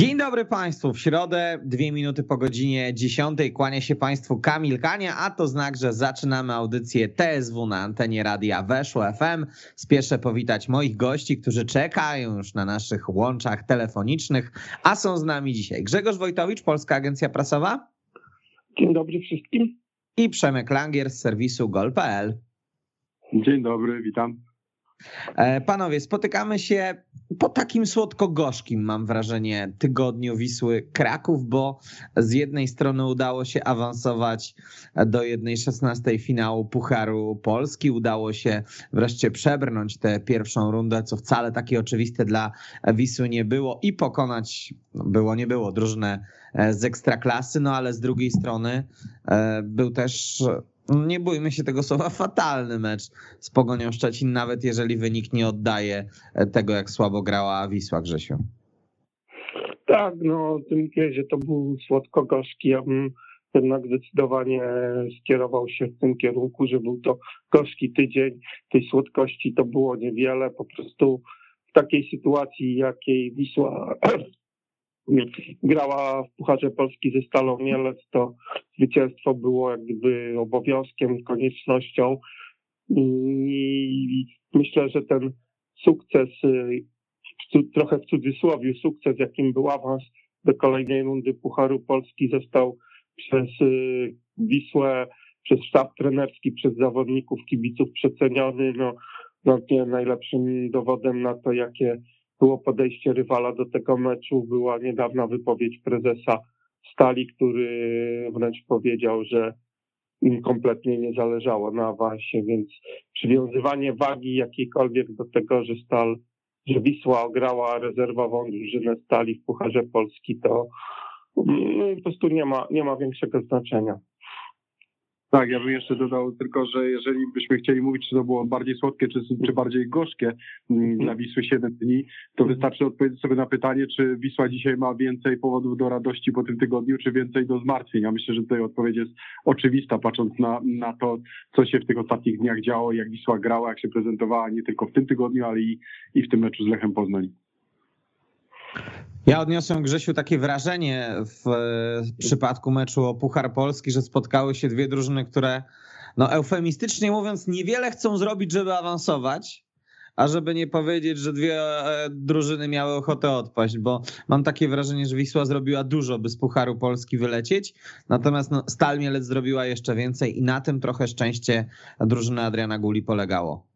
Dzień dobry Państwu. W środę, dwie minuty po godzinie 10. Kłania się Państwu Kamil Kania, a to znak, że zaczynamy audycję TSW na antenie radia Weszło FM. Spieszę powitać moich gości, którzy czekają już na naszych łączach telefonicznych, a są z nami dzisiaj Grzegorz Wojtowicz, Polska Agencja Prasowa. Dzień dobry wszystkim. I Przemek Langier z serwisu gol.pl. Dzień dobry, witam. E, panowie, spotykamy się po takim słodko-gorzkim, mam wrażenie, tygodniu Wisły Kraków, bo z jednej strony udało się awansować do 1-16 finału Pucharu Polski, udało się wreszcie przebrnąć tę pierwszą rundę, co wcale takie oczywiste dla Wisły nie było i pokonać, no było nie było, drużynę e, z ekstraklasy, no ale z drugiej strony e, był też nie bójmy się tego słowa, fatalny mecz z Pogonią Szczecin, nawet jeżeli wynik nie oddaje tego, jak słabo grała Wisła, Grzesiu. Tak, no tym że to był słodko-gorzki. Ja bym jednak zdecydowanie skierował się w tym kierunku, że był to gorzki tydzień. Tej słodkości to było niewiele. Po prostu w takiej sytuacji, jakiej Wisła grała w Pucharze Polski ze Stalą Mielec, to zwycięstwo było jak gdyby obowiązkiem, koniecznością i myślę, że ten sukces, trochę w cudzysłowie sukces, jakim był awans do kolejnej rundy Pucharu Polski został przez y, Wisłę, przez sztab trenerski, przez zawodników, kibiców przeceniony. No, no nie najlepszym dowodem na to, jakie było podejście rywala do tego meczu. Była niedawna wypowiedź prezesa Stali, który wręcz powiedział, że im kompletnie nie zależało na awansie, więc przywiązywanie wagi jakiejkolwiek do tego, że Stal, że Wisła ograła rezerwową drużynę Stali w Pucharze Polski, to mm, po prostu nie ma, nie ma większego znaczenia. Tak, ja bym jeszcze dodał tylko, że jeżeli byśmy chcieli mówić, czy to było bardziej słodkie, czy, czy bardziej gorzkie mm, dla Wisły 7 dni, to wystarczy odpowiedzieć sobie na pytanie, czy Wisła dzisiaj ma więcej powodów do radości po tym tygodniu, czy więcej do zmartwień. Ja myślę, że tutaj odpowiedź jest oczywista, patrząc na, na to, co się w tych ostatnich dniach działo, jak Wisła grała, jak się prezentowała nie tylko w tym tygodniu, ale i, i w tym meczu z Lechem Poznań. Ja odniosłem, Grzesiu, takie wrażenie w przypadku meczu o Puchar Polski, że spotkały się dwie drużyny, które, no eufemistycznie mówiąc, niewiele chcą zrobić, żeby awansować, a żeby nie powiedzieć, że dwie e, drużyny miały ochotę odpaść, bo mam takie wrażenie, że Wisła zrobiła dużo, by z Pucharu Polski wylecieć, natomiast no, Stal Mielec zrobiła jeszcze więcej i na tym trochę szczęście drużyny Adriana Guli polegało.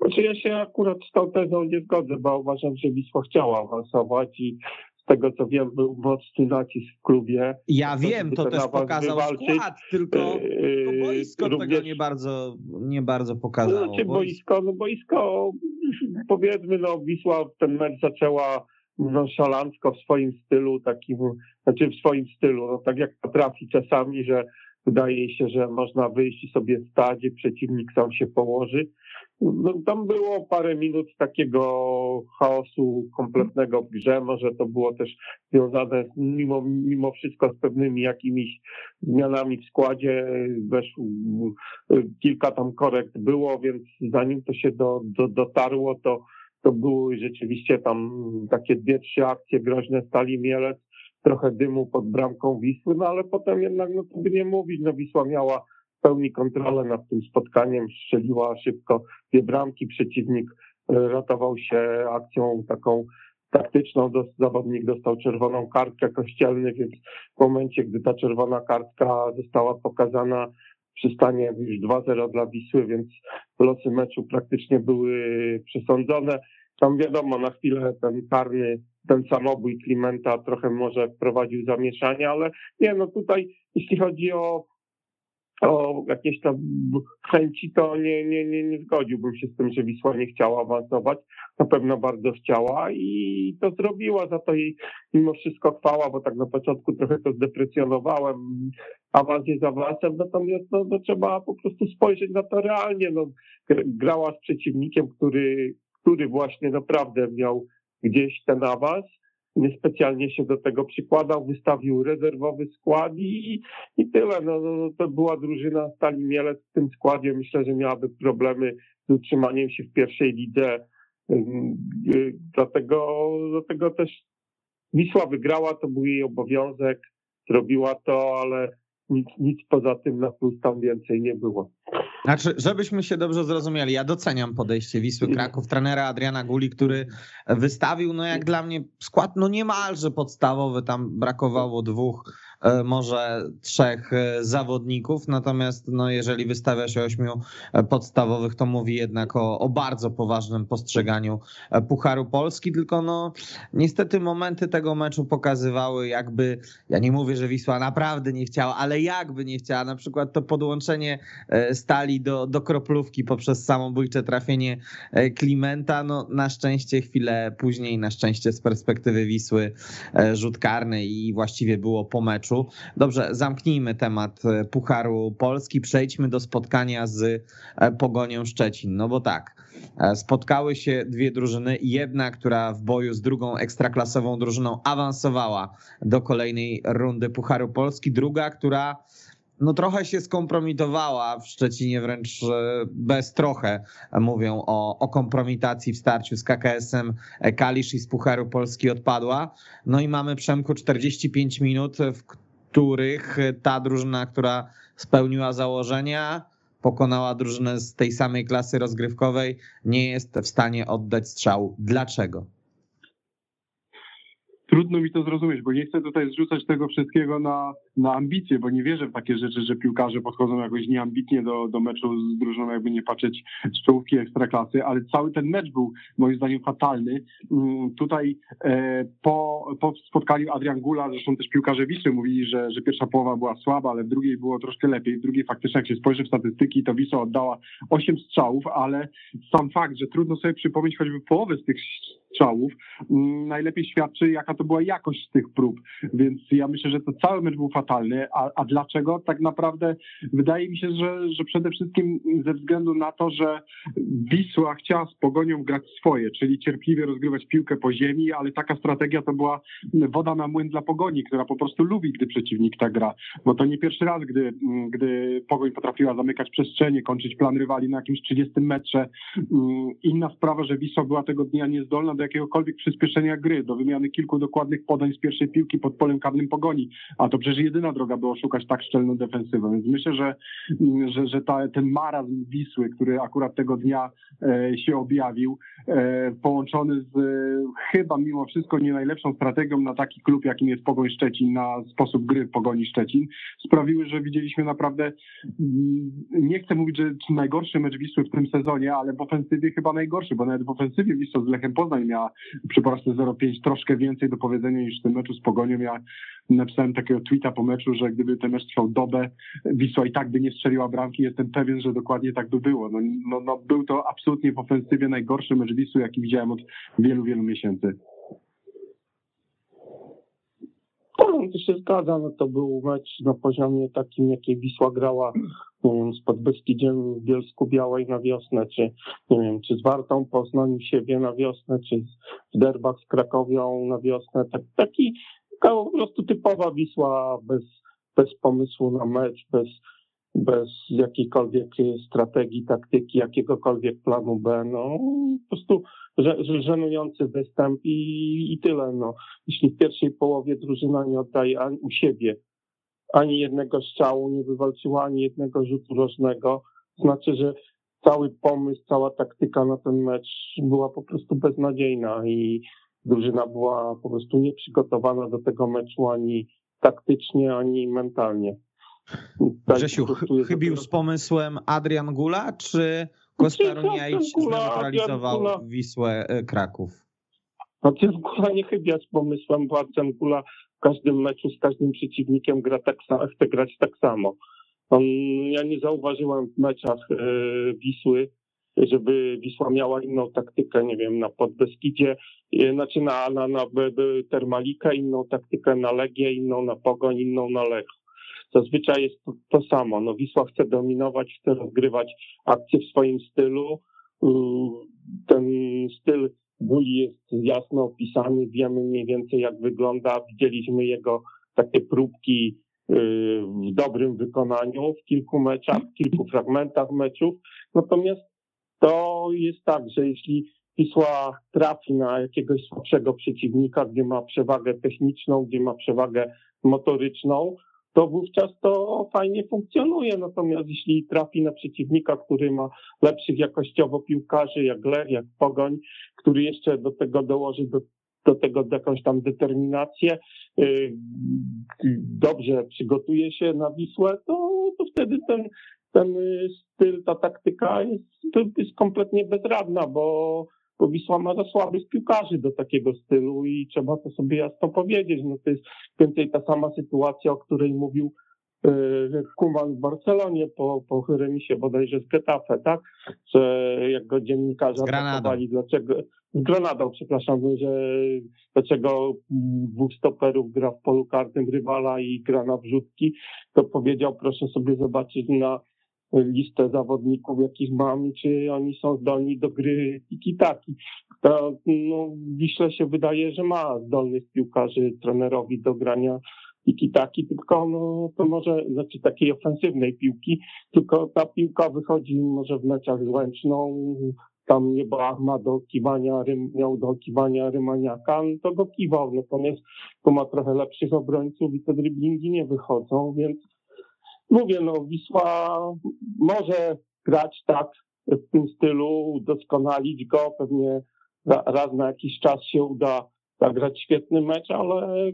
Znaczy ja się akurat z tą tezą nie zgodzę, bo uważam, że Wisła chciała awansować i z tego co wiem był mocny nacisk w klubie. Ja wiem, to też pokazał wywalczyć. skład, tylko, tylko yy, boisko Również... tego nie bardzo, nie bardzo pokazało. Znaczy boisko, no boisko powiedzmy, no Wisła ten mecz zaczęła nonszalancko w swoim stylu, takim, znaczy w swoim stylu, no tak jak potrafi czasami, że wydaje się, że można wyjść i sobie stać i przeciwnik sam się położy. No, tam było parę minut takiego chaosu kompletnego grze. Może to było też związane mimo, mimo wszystko z pewnymi jakimiś zmianami w składzie. Weszło, kilka tam korekt było, więc zanim to się do, do, dotarło, to, to były rzeczywiście tam takie dwie, trzy akcje groźne stali Mielec, trochę dymu pod bramką Wisły, no ale potem jednak, no to by nie mówić, no Wisła miała pełni kontrolę nad tym spotkaniem, strzeliła szybko dwie bramki, przeciwnik e, ratował się akcją taką taktyczną, zawodnik dostał czerwoną kartkę kościelny, więc w momencie, gdy ta czerwona kartka została pokazana przy stanie już 2-0 dla Wisły, więc losy meczu praktycznie były przesądzone. Tam wiadomo, na chwilę ten karny, ten samobój Klimenta trochę może wprowadził zamieszanie, ale nie, no tutaj jeśli chodzi o o jakieś tam chęci, to nie, nie, nie, nie zgodziłbym się z tym, że Wisła nie chciała awansować. Na pewno bardzo chciała i to zrobiła. Za to jej mimo wszystko chwała, bo tak na początku trochę to zdeprecjonowałem. Awans jest awansem, natomiast no, no, trzeba po prostu spojrzeć na to realnie. No, grała z przeciwnikiem, który, który właśnie naprawdę miał gdzieś ten awans niespecjalnie się do tego przykładał, wystawił rezerwowy skład i, i tyle. No, no, no, to była drużyna Stali Mielec w tym składzie. Myślę, że miałaby problemy z utrzymaniem się w pierwszej lidze. Dlatego, dlatego też Wisła wygrała, to był jej obowiązek, zrobiła to, ale nic, nic poza tym na plus tam więcej nie było. Znaczy, żebyśmy się dobrze zrozumieli, ja doceniam podejście Wisły Kraków, trenera Adriana Guli, który wystawił, no jak dla mnie, skład no niemalże podstawowy, tam brakowało dwóch może trzech e, zawodników, natomiast no, jeżeli wystawia się ośmiu e, podstawowych, to mówi jednak o, o bardzo poważnym postrzeganiu Pucharu Polski, tylko no niestety momenty tego meczu pokazywały jakby, ja nie mówię, że Wisła naprawdę nie chciała, ale jakby nie chciała, na przykład to podłączenie stali do, do kroplówki poprzez samobójcze trafienie Klimenta, no na szczęście chwilę później, na szczęście z perspektywy Wisły rzut karny i właściwie było po meczu, meczu. Dobrze, zamknijmy temat e, Pucharu Polski, przejdźmy do spotkania z e, Pogonią Szczecin. No bo tak, e, spotkały się dwie drużyny. Jedna, która w boju z drugą ekstraklasową drużyną awansowała do kolejnej rundy Pucharu Polski, druga, która no trochę się skompromitowała w Szczecinie, wręcz bez trochę mówią o, o kompromitacji w starciu z KKS-em Kalisz i z Pucharu Polski odpadła. No i mamy Przemku 45 minut, w których ta drużyna, która spełniła założenia, pokonała drużynę z tej samej klasy rozgrywkowej, nie jest w stanie oddać strzału. Dlaczego? Trudno mi to zrozumieć, bo nie chcę tutaj zrzucać tego wszystkiego na, na ambicje, bo nie wierzę w takie rzeczy, że piłkarze podchodzą jakoś nieambitnie do, do meczu z drużyną, jakby nie patrzeć z czołówki ekstraklasy, ale cały ten mecz był moim zdaniem fatalny. Mm, tutaj e, po, po spotkaniu Adrian Gula, zresztą też piłkarze Wisły mówili, że, że pierwsza połowa była słaba, ale w drugiej było troszkę lepiej. W drugiej faktycznie, jak się spojrzy w statystyki, to Wisła oddała 8 strzałów, ale sam fakt, że trudno sobie przypomnieć choćby połowę z tych strzałów, mm, najlepiej świadczy, jaka to była jakość tych prób. Więc ja myślę, że to cały mecz był fatalny. A, a dlaczego? Tak naprawdę wydaje mi się, że, że przede wszystkim ze względu na to, że Wisła chciała z pogonią grać swoje, czyli cierpliwie rozgrywać piłkę po ziemi, ale taka strategia to była woda na młyn dla pogoni, która po prostu lubi, gdy przeciwnik tak gra. Bo to nie pierwszy raz, gdy, gdy pogoń potrafiła zamykać przestrzenie, kończyć plan rywali na jakimś 30 metrze. Inna sprawa, że Wisła była tego dnia niezdolna do jakiegokolwiek przyspieszenia gry, do wymiany kilku dokładnych podań z pierwszej piłki pod polem karnym pogoni, a to przecież jedyna droga była szukać tak szczelną defensywę, więc myślę, że, że, że ta, ten marazm Wisły, który akurat tego dnia e, się objawił, e, połączony z chyba mimo wszystko nie najlepszą strategią na taki klub, jakim jest Pogoń Szczecin, na sposób gry Pogoni Szczecin, sprawiły, że widzieliśmy naprawdę, mm, nie chcę mówić, że najgorszy mecz Wisły w tym sezonie, ale w ofensywie chyba najgorszy, bo nawet w ofensywie Wisła z Lechem Poznań miała przy porażce 0-5 troszkę więcej do powiedzenia niż w tym meczu z Pogonią. Ja napisałem takiego tweeta po meczu, że gdyby ten mecz trwał dobę, Wisła i tak by nie strzeliła bramki. Jestem pewien, że dokładnie tak by było. No, no, no był to absolutnie w ofensywie najgorszy mecz Wisły, jaki widziałem od wielu, wielu miesięcy. To się zgadza, no to był mecz na poziomie takim, jakiej Wisła grała nie wiem, z Podbeskidziem w Bielsku Białej na wiosnę, czy nie wiem, czy z Wartą Poznań siebie na wiosnę, czy w Derbach z Krakowią na wiosnę. Tak, taki po prostu typowa Wisła bez, bez pomysłu na mecz, bez, bez jakiejkolwiek strategii, taktyki, jakiegokolwiek planu B. No, po prostu żenujący występ i, i tyle. No. Jeśli w pierwszej połowie drużyna nie oddaje ani u siebie ani jednego strzału, nie wywalczyła ani jednego rzutu rożnego, znaczy, że cały pomysł, cała taktyka na ten mecz była po prostu beznadziejna i drużyna była po prostu nieprzygotowana do tego meczu ani taktycznie, ani mentalnie. Tak, Grzesiu, chybił z pomysłem Adrian Gula, czy Kostaroniajcz zneutralizował Wisłę e, Kraków? Adrian Gula nie chybia z pomysłem, bo Adrian Gula w każdym meczu z każdym przeciwnikiem gra tak samo, chce grać tak samo. On, ja nie zauważyłem w meczach e, Wisły, żeby Wisła miała inną taktykę, nie wiem, na Podbeskidzie, e, znaczy na, na, na Termalika, inną taktykę na Legię, inną na Pogoń, inną na Lech. Zazwyczaj jest to, to samo. No, Wisła chce dominować, chce rozgrywać akcje w swoim stylu. Ten styl Buli jest jasno opisany, wiemy mniej więcej jak wygląda. Widzieliśmy jego takie próbki y, w dobrym wykonaniu w kilku meczach, w kilku fragmentach meczów. Natomiast to jest tak, że jeśli Wisła trafi na jakiegoś słabszego przeciwnika, gdzie ma przewagę techniczną, gdzie ma przewagę motoryczną, to wówczas to fajnie funkcjonuje. Natomiast jeśli trafi na przeciwnika, który ma lepszych jakościowo piłkarzy, jak Lech, jak Pogoń, który jeszcze do tego dołoży do, do tego jakąś tam determinację, yy, dobrze przygotuje się na Wisłę, to, to wtedy ten, ten styl, ta taktyka jest, jest kompletnie bezradna, bo bo Wisła ma za słabych piłkarzy do takiego stylu i trzeba to sobie jasno powiedzieć. No to jest więcej ta sama sytuacja, o której mówił yy, Kuman w Barcelonie po, po remisie bodajże z Getafe, tak? Że jak go dziennikarze atakowali, dlaczego, z Granadą, przepraszam, że dlaczego dwóch stoperów gra w polu karnym rywala i gra na wrzutki, to powiedział, proszę sobie zobaczyć na listę zawodników, jakich mam, czy oni są zdolni do gry tiki-taki. To no, Wiśle się wydaje, że ma zdolnych piłkarzy trenerowi do grania tiki-taki, tylko no, to może, znaczy takiej ofensywnej piłki, tylko ta piłka wychodzi może w meczach z Łęczną, tam nie ma do kiwania, miał do kiwania Rymaniaka, no to go kiwał, natomiast to ma trochę lepszych obrońców i te driblingi nie wychodzą, więc mówię, no Wisła może grać tak w tym stylu, udoskonalić go, pewnie raz na jakiś czas się uda zagrać świetny mecz, ale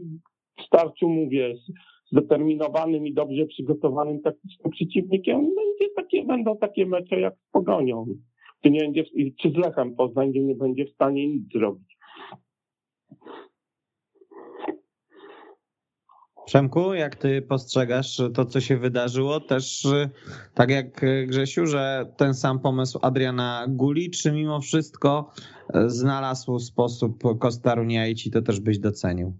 w starciu mówię, z zdeterminowanym i dobrze przygotowanym taktycznym przeciwnikiem będzie takie, będą takie mecze jak z Pogonią, czy, nie będzie, czy z Lechem Poznań, gdzie nie będzie w stanie nic zrobić. Przemku, jak ty postrzegasz to, co się wydarzyło? Też tak jak Grzesiu, że ten sam pomysł Adriana Guli, czy mimo wszystko znalazł sposób Kostarunia i ci to też byś docenił?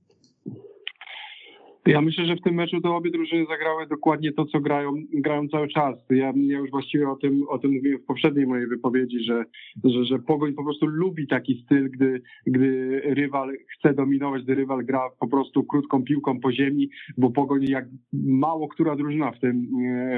Ja myślę, że w tym meczu to obie drużyny zagrały dokładnie to, co grają, grają cały czas. Ja, ja już właściwie o tym, o tym mówiłem w poprzedniej mojej wypowiedzi, że, że, że Pogoń po prostu lubi taki styl, gdy, gdy rywal chce dominować, gdy rywal gra po prostu krótką piłką po ziemi, bo Pogoń jak mało która drużyna w, tym,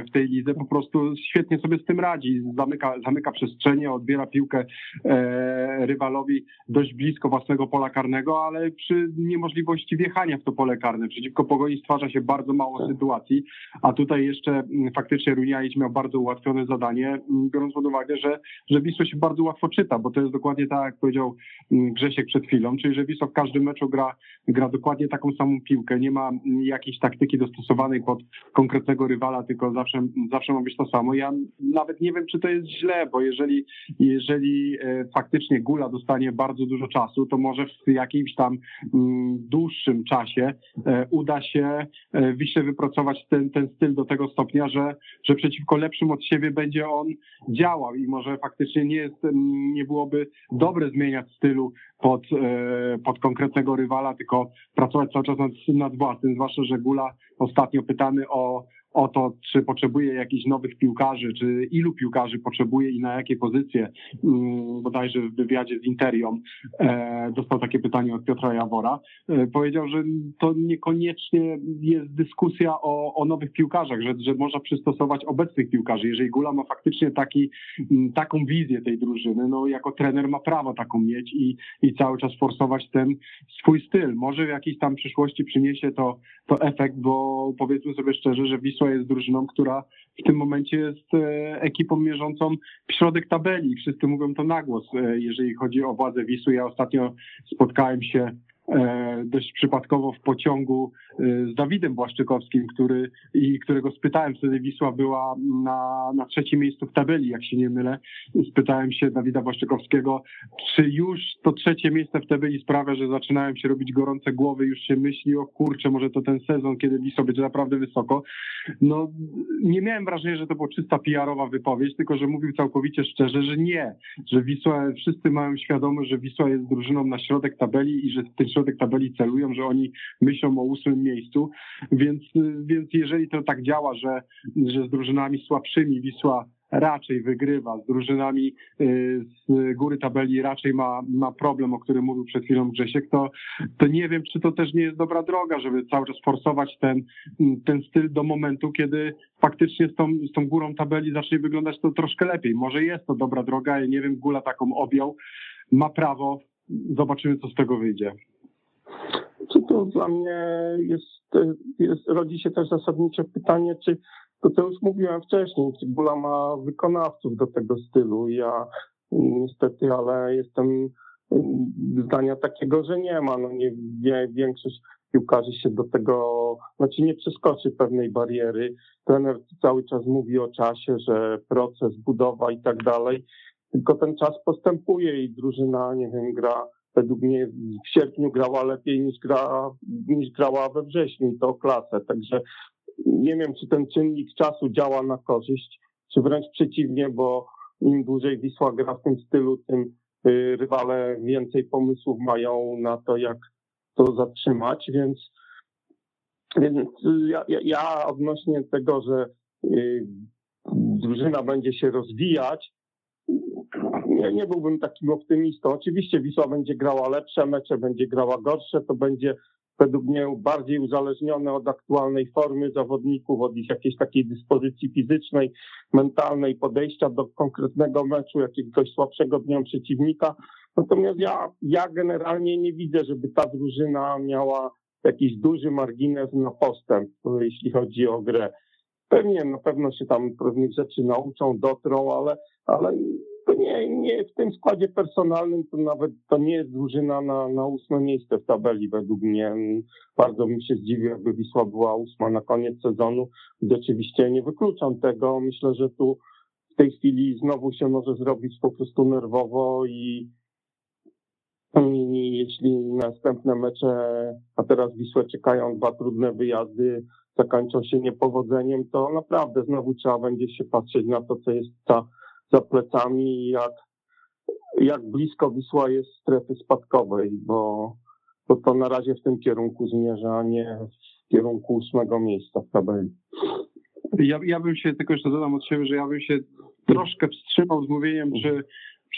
w tej lidze po prostu świetnie sobie z tym radzi. Zamyka, zamyka przestrzenie, odbiera piłkę e, rywalowi dość blisko własnego pola karnego, ale przy niemożliwości wjechania w to pole karne przeciwko pogoni stwarza się bardzo mało tak. sytuacji, a tutaj jeszcze mm, faktycznie Runiaić miał bardzo ułatwione zadanie, mm, biorąc pod uwagę, że, że Wisła się bardzo łatwo czyta, bo to jest dokładnie tak, jak powiedział mm, Grzesiek przed chwilą, czyli że Wisła w każdym meczu gra, gra dokładnie taką samą piłkę, nie ma jakiejś taktyki dostosowanej pod konkretnego rywala, tylko zawsze, zawsze ma być to samo. Ja nawet nie wiem, czy to jest źle, bo jeżeli, jeżeli e, faktycznie Gula dostanie bardzo dużo czasu, to może w jakimś tam dłuższym czasie e, uda się e, Wiśle wypracować ten, ten styl do tego stopnia, że, że przeciwko lepszym od siebie będzie on działał i może faktycznie nie, jest, nie byłoby dobre zmieniać stylu pod, e, pod konkretnego rywala, tylko pracować cały czas nad, nad własnym, zwłaszcza, że Gula ostatnio pytany o o to, czy potrzebuje jakichś nowych piłkarzy, czy ilu piłkarzy potrzebuje i na jakie pozycje, mm, bodajże w wywiadzie z Interią e, dostał takie pytanie od Piotra Jawora. E, powiedział, że to niekoniecznie jest dyskusja o, o nowych piłkarzach, że, że można przystosować obecnych piłkarzy. Jeżeli Gula ma faktycznie taki, taką wizję tej drużyny, no jako trener ma prawo taką mieć i, i cały czas forsować ten swój styl. Może w jakiejś tam przyszłości przyniesie to, to efekt, bo powiedzmy sobie szczerze, że Wisła Wisła jest drużyną, która w tym momencie jest e, ekipą mierzącą w środek tabeli. Wszyscy mówią to na głos, e, jeżeli chodzi o władzę Wisły. Ja ostatnio spotkałem się dość przypadkowo w pociągu e, z Dawidem Błaszczykowskim, który, i którego spytałem, wtedy Wisła była na, na trzecim miejscu w tabeli, jak się nie mylę. Spytałem się Dawida Błaszczykowskiego, czy już to trzecie miejsce w tabeli sprawia, że zaczynają się robić gorące głowy, już się myśli, o kurczę, może to ten sezon, kiedy Wisła będzie naprawdę wysoko. No, nie miałem wrażenia, że to była czysta PR-owa wypowiedź, tylko że mówił całkowicie szczerze, że nie, że Wisła, wszyscy mają świadomość, że Wisła jest drużyną na środek tabeli i że ten środek tabeli celują, że oni myślą o ósmym miejscu, więc, więc jeżeli to tak działa, że, że z drużynami słabszymi Wisła raczej wygrywa, z drużynami y, z góry tabeli raczej ma, ma problem, o którym mówił przed chwilą Grzesiek, to, to nie wiem, czy to też nie jest dobra droga, żeby cały czas forsować ten, ten styl do momentu, kiedy faktycznie z tą, z tą górą tabeli zacznie wyglądać to troszkę lepiej. Może jest to dobra droga, ja nie wiem, Gula taką objął, ma prawo. Zobaczymy, co z tego wyjdzie. Czy to dla mnie jest, jest, rodzi się też zasadnicze pytanie, czy to co już mówiłem wcześniej, czy Bula ma wykonawców do tego stylu. Ja niestety, ale jestem zdania takiego, że nie ma. No nie, większość piłkarzy się do tego, znaczy nie przeskoczy pewnej bariery. Trener cały czas mówi o czasie, że proces, budowa i tak dalej, tylko ten czas postępuje i drużyna, nie wiem, gra według mnie w sierpniu grała lepiej niż, gra, niż grała we wrześniu i to klasę. Także nie wiem, czy ten czynnik czasu działa na korzyść, czy wręcz przeciwnie, bo im dłużej Wisła gra w tym stylu, tym y, rywale więcej pomysłów mają na to, jak to zatrzymać, więc, więc ja, ja odnośnie tego, że y, drużyna będzie się rozwijać, nie, nie byłbym takim optymistą. Oczywiście Wisła będzie grała lepsze mecze, będzie grała gorsze, to będzie według mnie bardziej uzależnione od aktualnej formy zawodników, od ich jakiejś takiej dyspozycji fizycznej, mentalnej, podejścia do konkretnego meczu, jakiegoś słabszego dnia przeciwnika. Natomiast ja, ja generalnie nie widzę, żeby ta drużyna miała jakiś duży margines na postęp, jeśli chodzi o grę. Pewnie na pewno się tam pewnych rzeczy nauczą, dotrą, ale, ale nie, nie w tym składzie personalnym to nawet to nie jest drużyna na, na ósme miejsce w tabeli według mnie. Bardzo bym się zdziwił, jakby Wisła była ósma na koniec sezonu. Oczywiście nie wykluczam tego. Myślę, że tu w tej chwili znowu się może zrobić po prostu nerwowo i, i jeśli następne mecze, a teraz Wisłę czekają dwa trudne wyjazdy, zakończą się niepowodzeniem, to naprawdę znowu trzeba będzie się patrzeć na to, co jest ta za plecami, jak, jak blisko Wisła jest strefy spadkowej, bo, bo to na razie w tym kierunku zmierza, a nie w kierunku ósmego miejsca w tabeli. Ja, ja bym się, tylko jeszcze dodam od siebie, że ja bym się troszkę wstrzymał z mówieniem, czy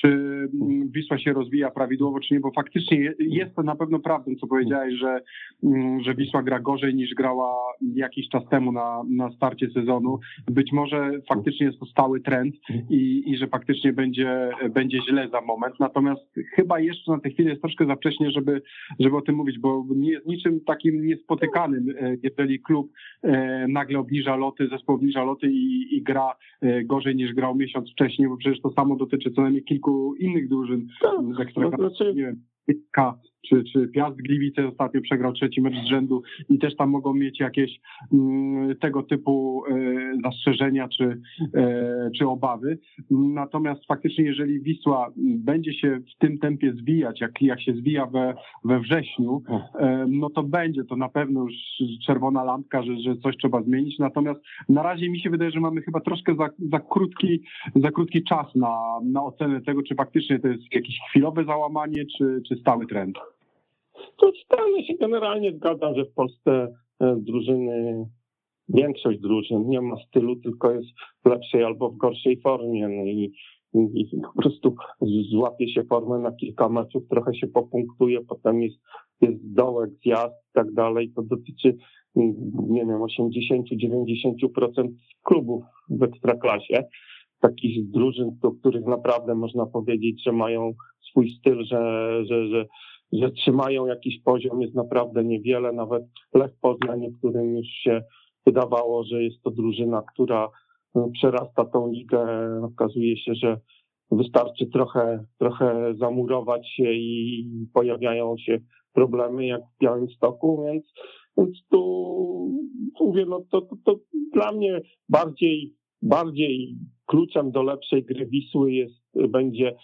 czy mm, Wisła się rozwija prawidłowo, czy nie, bo faktycznie jest to na pewno prawdą, co powiedziałeś, że, mm, że Wisła gra gorzej niż grała jakiś czas temu na, na starcie sezonu. Być może faktycznie jest to stały trend i, i że faktycznie będzie, będzie źle za moment. Natomiast chyba jeszcze na tę chwilę jest troszkę za wcześnie, żeby, żeby o tym mówić, bo nie jest niczym takim niespotykanym, e, jeżeli klub e, nagle obniża loty, zespół obniża loty i, i gra e, gorzej niż grał miesiąc wcześniej, bo przecież to samo dotyczy co najmniej kilku kilku innych drużyn z Ekstraklasy, no, znaczy... nie wiem, K czy, czy Piast Gliwice ostatnio przegrał trzeci mecz z rzędu i też tam mogą mieć jakieś mm, tego typu e, zastrzeżenia czy, e, czy obawy. Natomiast faktycznie, jeżeli Wisła będzie się w tym tempie zwijać, jak, jak się zwija we, we wrześniu, e, no to będzie to na pewno już czerwona lampka, że, że coś trzeba zmienić. Natomiast na razie mi się wydaje, że mamy chyba troszkę za, za, krótki, za krótki czas na, na ocenę tego, czy faktycznie to jest jakieś chwilowe załamanie, czy, czy stały trend. To stale się generalnie zgadzam, że w Polsce e, drużyny, większość drużyn nie ma stylu, tylko jest w lepszej albo w gorszej formie. No i, i po prostu złapie się formę na kilka meczów, trochę się popunktuje, potem jest, jest dołek, zjazd i tak dalej. To dotyczy, nie wiem, 80-90% klubów w ekstraklasie takich drużyn, do których naprawdę można powiedzieć, że mają swój styl, że, że, że że trzymają jakiś poziom, jest naprawdę niewiele. Nawet Lech Poznań, niektórym już się wydawało, że jest to drużyna, która no, przerasta tą ligę. Okazuje się, że wystarczy trochę, trochę zamurować się i pojawiają się problemy jak w Białymstoku, więc, więc tu mówię, no to, to, to dla mnie bardziej, bardziej kluczem do lepszej gry Wisły jest, będzie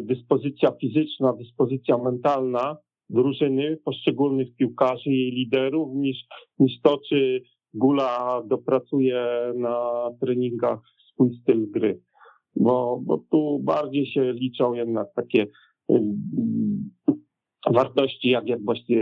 dyspozycja fizyczna, dyspozycja mentalna drużyny, poszczególnych piłkarzy i liderów, niż, niż to, czy Gula dopracuje na treningach swój styl gry. Bo, bo tu bardziej się liczą jednak takie y, wartości, jak, jak właśnie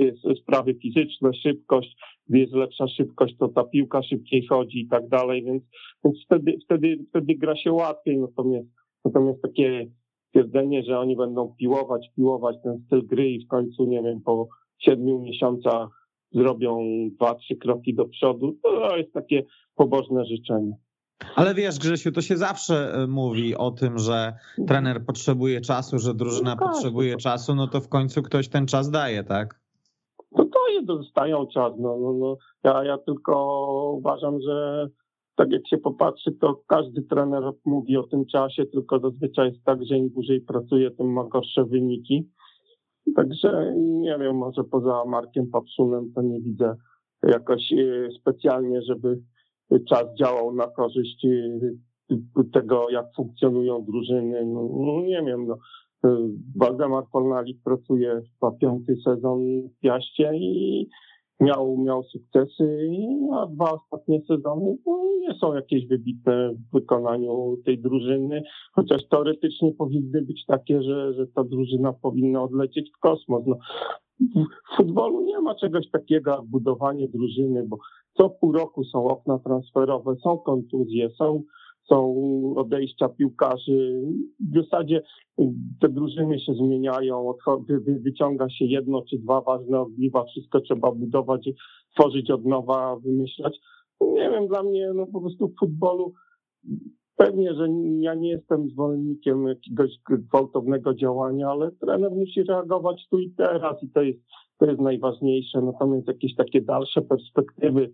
y, sprawy fizyczne, szybkość, gdy jest lepsza szybkość, to ta piłka szybciej chodzi i tak dalej, więc, więc wtedy, wtedy, wtedy gra się łatwiej, natomiast, natomiast takie stwierdzenie, że oni będą piłować, piłować ten styl gry i w końcu, nie wiem, po siedmiu miesiącach zrobią dwa, trzy kroki do przodu, to jest takie pobożne życzenie. Ale wiesz, Grzesiu, to się zawsze e, mówi o tym, że trener potrzebuje czasu, że drużyna no tak, potrzebuje czasu, no to w końcu ktoś ten czas daje, tak? No to je dostają czas. No, no, no. Ja, ja tylko uważam, że tak jak się popatrzy, to każdy trener mówi o tym czasie, tylko zazwyczaj jest tak, że im dłużej pracuje, tym ma gorsze wyniki. Także nie wiem, może poza Markiem Papszunem to nie widzę jakoś e, specjalnie, żeby czas działał na korzyść e, tego, jak funkcjonują drużyny. No, no nie wiem, no. E, Waldemar Polnalik pracuje chyba piąty sezon w Piaście i miał, miał sukcesy, a dwa ostatnie sezony no, nie są jakieś wybitne w wykonaniu tej drużyny, chociaż teoretycznie powinny być takie, że, że ta drużyna powinna odlecieć w kosmos. No, w futbolu nie ma czegoś takiego jak budowanie drużyny, bo co pół roku są okna transferowe, są kontuzje, są są odejścia piłkarzy. W zasadzie te drużyny się zmieniają, wyciąga się jedno czy dwa ważne ogniwa, wszystko trzeba budować, tworzyć od nowa, wymyślać. Nie wiem, dla mnie no po prostu w futbolu pewnie, że ja nie jestem zwolennikiem jakiegoś gwałtownego działania, ale trener musi reagować tu i teraz i to jest, to jest najważniejsze. Natomiast jakieś takie dalsze perspektywy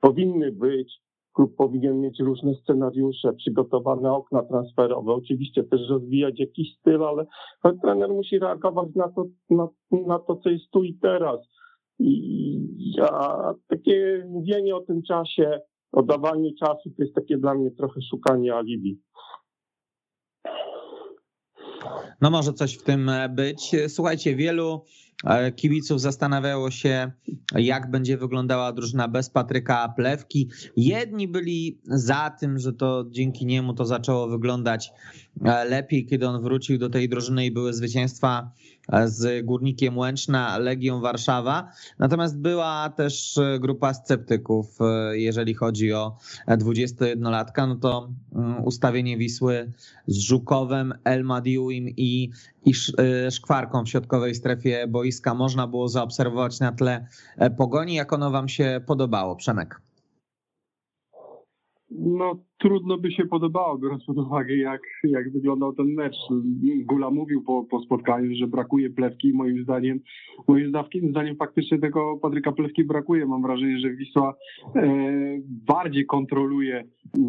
powinny być klub powinien mieć różne scenariusze, przygotowane okna transferowe, oczywiście też rozwijać jakiś styl, ale trener musi reagować na to, na, na to co jest tu i teraz. I ja, takie mówienie o tym czasie, o dawaniu czasu, to jest takie dla mnie trochę szukanie alibi. No może coś w tym być. Słuchajcie, wielu E, kibiców zastanawiało się, jak będzie wyglądała drużyna bez Patryka Plewki. Jedni byli za tym, że to dzięki niemu to zaczęło wyglądać e, lepiej, kiedy on wrócił do tej drużyny i były zwycięstwa z Górnikiem Łęczna, Legią Warszawa. Natomiast była też grupa sceptyków, jeżeli chodzi o 21-latka, no to mm, ustawienie Wisły z Żukowem, Elmadiuim i, i y, Szkwarką w środkowej strefie boiska można było zaobserwować na tle e, pogoni. Jak ono wam się podobało, Przemek? No trudno by się podobało, biorąc pod uwagę, jak, jak wyglądał ten mecz. Gula mówił po, po spotkaniu, że brakuje plewki. Moim zdaniem, moim zdaniem faktycznie tego Patryka Plewki brakuje. Mam wrażenie, że Wisła e, bardziej kontroluje, e,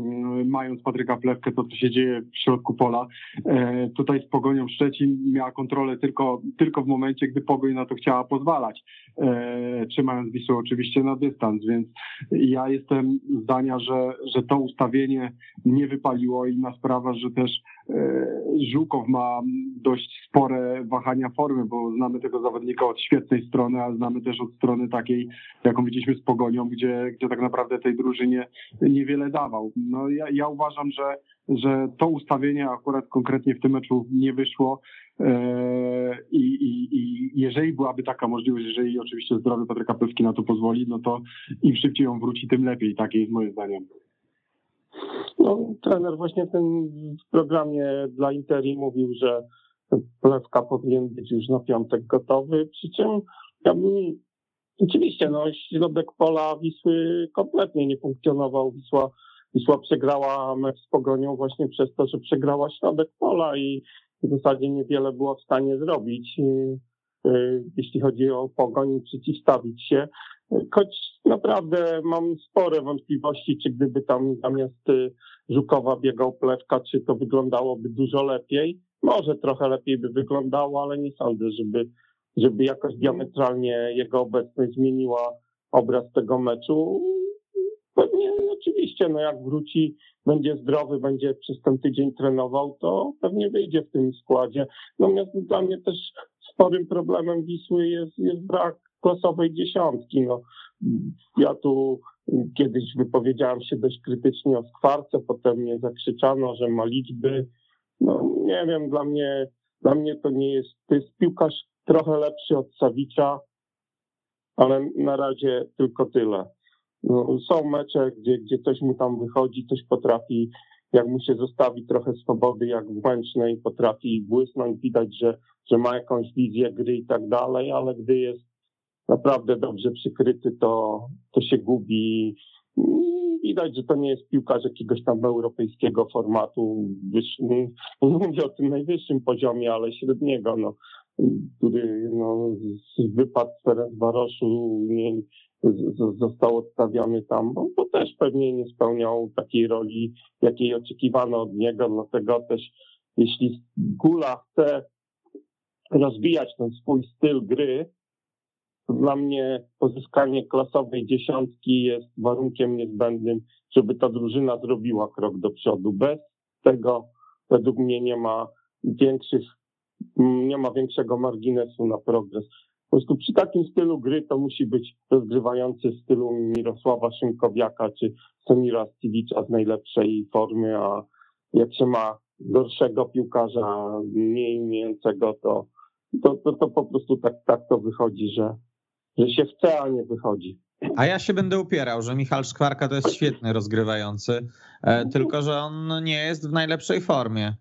mając Patryka Plewkę, to co się dzieje w środku pola. E, tutaj z Pogonią Szczecin miała kontrolę tylko, tylko w momencie, gdy Pogoń na to chciała pozwalać, e, trzymając Wisłę oczywiście na dystans, więc ja jestem zdania, że, że to ustawienie nie wypaliło. Inna sprawa, że też e, Żukow ma dość spore wahania formy, bo znamy tego zawodnika od świetnej strony, a znamy też od strony takiej, jaką widzieliśmy z Pogonią, gdzie, gdzie tak naprawdę tej drużynie niewiele dawał. No ja, ja uważam, że, że to ustawienie akurat konkretnie w tym meczu nie wyszło. E, I, i, I, jeżeli byłaby taka możliwość, jeżeli oczywiście zdrowie Patryka Pewki na to pozwoli, no to im szybciej on wróci, tym lepiej. Takie jest moje zdanie. No, trener właśnie w tym programie dla Interi mówił, że Plewka powinien być już na piątek gotowy, przy czym ja bym, oczywiście, no, środek pola Wisły kompletnie nie funkcjonował. Wisła, Wisła przegrała mecz z Pogonią właśnie przez to, że przegrała środek pola i w zasadzie niewiele było w stanie zrobić, y, y, jeśli chodzi o Pogoń, przeciwstawić się. Choć naprawdę mam spore wątpliwości, czy gdyby tam zamiast y, Żukowa biegał Plewka, czy to wyglądałoby dużo lepiej. Może trochę lepiej by wyglądało, ale nie sądzę, żeby, żeby jakoś diametralnie jego obecność zmieniła obraz tego meczu. Pewnie oczywiście, no jak wróci, będzie zdrowy, będzie przez ten tydzień trenował, to pewnie wyjdzie w tym składzie. Natomiast dla mnie też sporym problemem Wisły jest, jest brak klasowej dziesiątki. No, ja tu kiedyś wypowiedziałem się dość krytycznie o skwarce, potem mnie zakrzyczano, że ma liczby. No nie wiem, dla mnie, dla mnie to nie jest, to jest piłkarz trochę lepszy od Sawicza, ale na razie tylko tyle. No, są mecze, gdzie, gdzie coś mu tam wychodzi, coś potrafi, jak mu się zostawi trochę swobody, jak w Łęcznej potrafi błysnąć, widać, że, że ma jakąś wizję gry i tak dalej, ale gdy jest naprawdę dobrze przykryty, to, to się gubi. Widać, że to nie jest piłkarz jakiegoś tam europejskiego formatu, nie mówię o tym najwyższym poziomie, ale średniego, no, który no, wypadł z Ferencvaroszu, nie, został odstawiony tam, bo, bo, też pewnie nie spełniał takiej roli, jakiej oczekiwano od niego, dlatego też jeśli Gula chce rozwijać ten swój styl gry, dla mnie pozyskanie klasowej dziesiątki jest warunkiem niezbędnym, żeby ta drużyna zrobiła krok do przodu. Bez tego według mnie nie ma większych, nie ma większego marginesu na progres. Po prostu przy takim stylu gry to musi być rozgrywający w stylu Mirosława Szymkowiaka czy Semira Stivicza z najlepszej formy, a jak się ma gorszego piłkarza, mniej umiejącego, to, to, to, to po prostu tak, tak to wychodzi, że, że się chce, a nie wychodzi. A ja się będę upierał, że Michał Szkwarka to jest świetny rozgrywający, e, tylko że on nie jest w najlepszej formie.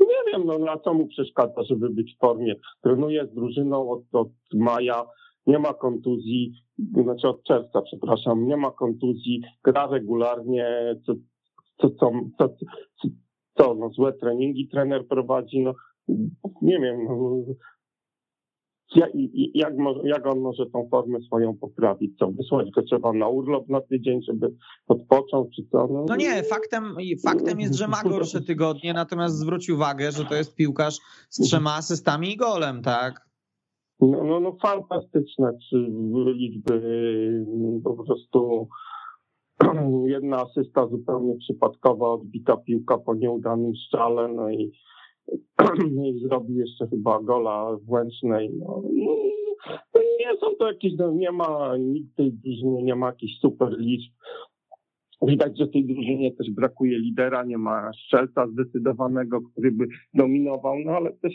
Nie wiem, no na co mu przeszkadza, żeby być w formie. Trenuje z drużyną od, od maja, nie ma kontuzji, znaczy od czerwca, przepraszam, nie ma kontuzji, gra regularnie, co, co, co, co, co no, złe treningi trener prowadzi, no nie wiem, no, jak, jak, jak on może tą formę swoją poprawić? Co, wysłać go trzeba na urlop na tydzień, żeby odpoczął, czy co? No, no nie, faktem, faktem jest, że ma gorsze tygodnie, natomiast zwróć uwagę, że to jest piłkarz z trzema asystami i golem, tak? No, no, no fantastyczne liczby, po prostu jedna asysta zupełnie przypadkowa, odbita piłka po nieudanym strzale, no i zrobił jeszcze chyba gola w Łęcznej. No, no, nie są to jakieś, no, nie ma, nikt tej drużynie nie ma jakichś super liczb. Widać, że tej drużynie też brakuje lidera, nie ma strzelca zdecydowanego, który by dominował, no ale też,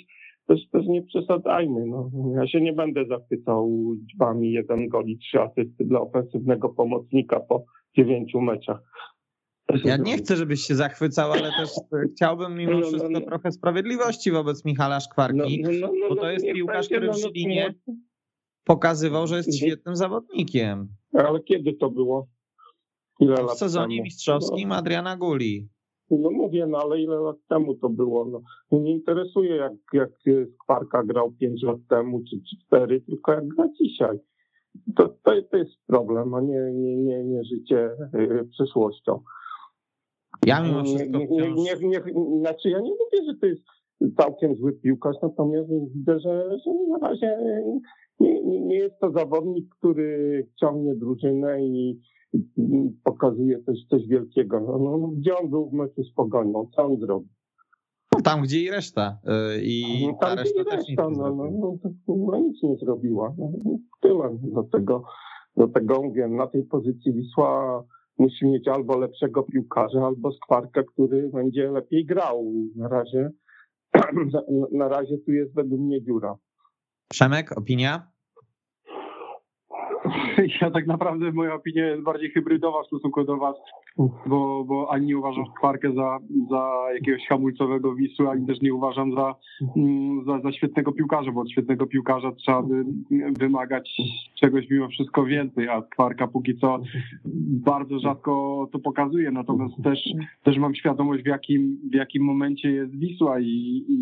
też, też nie przesadzajmy. No. Ja się nie będę zachwycał liczbami jeden gol i trzy asysty dla ofensywnego pomocnika po dziewięciu meczach. Ja nie chcę, żebyś się zachwycał, ale też chciałbym mimo no, no, wszystko no, no, trochę sprawiedliwości wobec Michała Szkwarki, no, bo to jest piłkarz, który w Żylinie pokazywał, że jest świetnym zawodnikiem. Ale kiedy to było? Ile w sezonie temu? mistrzowskim Adriana Guli. No mówię, no ale ile lat temu to było? No, nie interesuje, jak, jak Skwarka grał 5 lat temu czy 4, tylko jak gra dzisiaj. To, to, to jest problem, a nie, nie, nie, nie życie y, przyszłością. Ja mimo wszystko nie, nie, nie, nie, Znaczy ja nie mówię, że to jest całkiem zły piłkarz, natomiast widzę, że, że na razie nie, nie, jest to zawodnik, który ciągnie drużynę i, i pokazuje coś, coś wielkiego. No, no, no, gdzie on był w meczu z Pogonią? Co on zrobił? No, tam, gdzie i reszta. Y, I no, tam, ta reszta, reszta też no, no, no, no, nic nie zrobiła. No, tyle do tego, do tego mówię. Na tej pozycji Wisła musi mieć albo lepszego piłkarza, albo skwarkę, który będzie lepiej grał. Na razie, na razie tu jest według mnie dziura. Przemek, opinia? Ja tak naprawdę moja opinia jest bardziej hybrydowa w stosunku do was, bo, bo ani nie uważam Kwarkę za, za jakiegoś hamulcowego Wisły, ani też nie uważam za, mm, za, za świetnego piłkarza, bo od świetnego piłkarza trzeba by wymagać czegoś mimo wszystko więcej, a Kwarka póki co bardzo rzadko to pokazuje, natomiast też, też mam świadomość w jakim, w jakim momencie jest Wisła i, i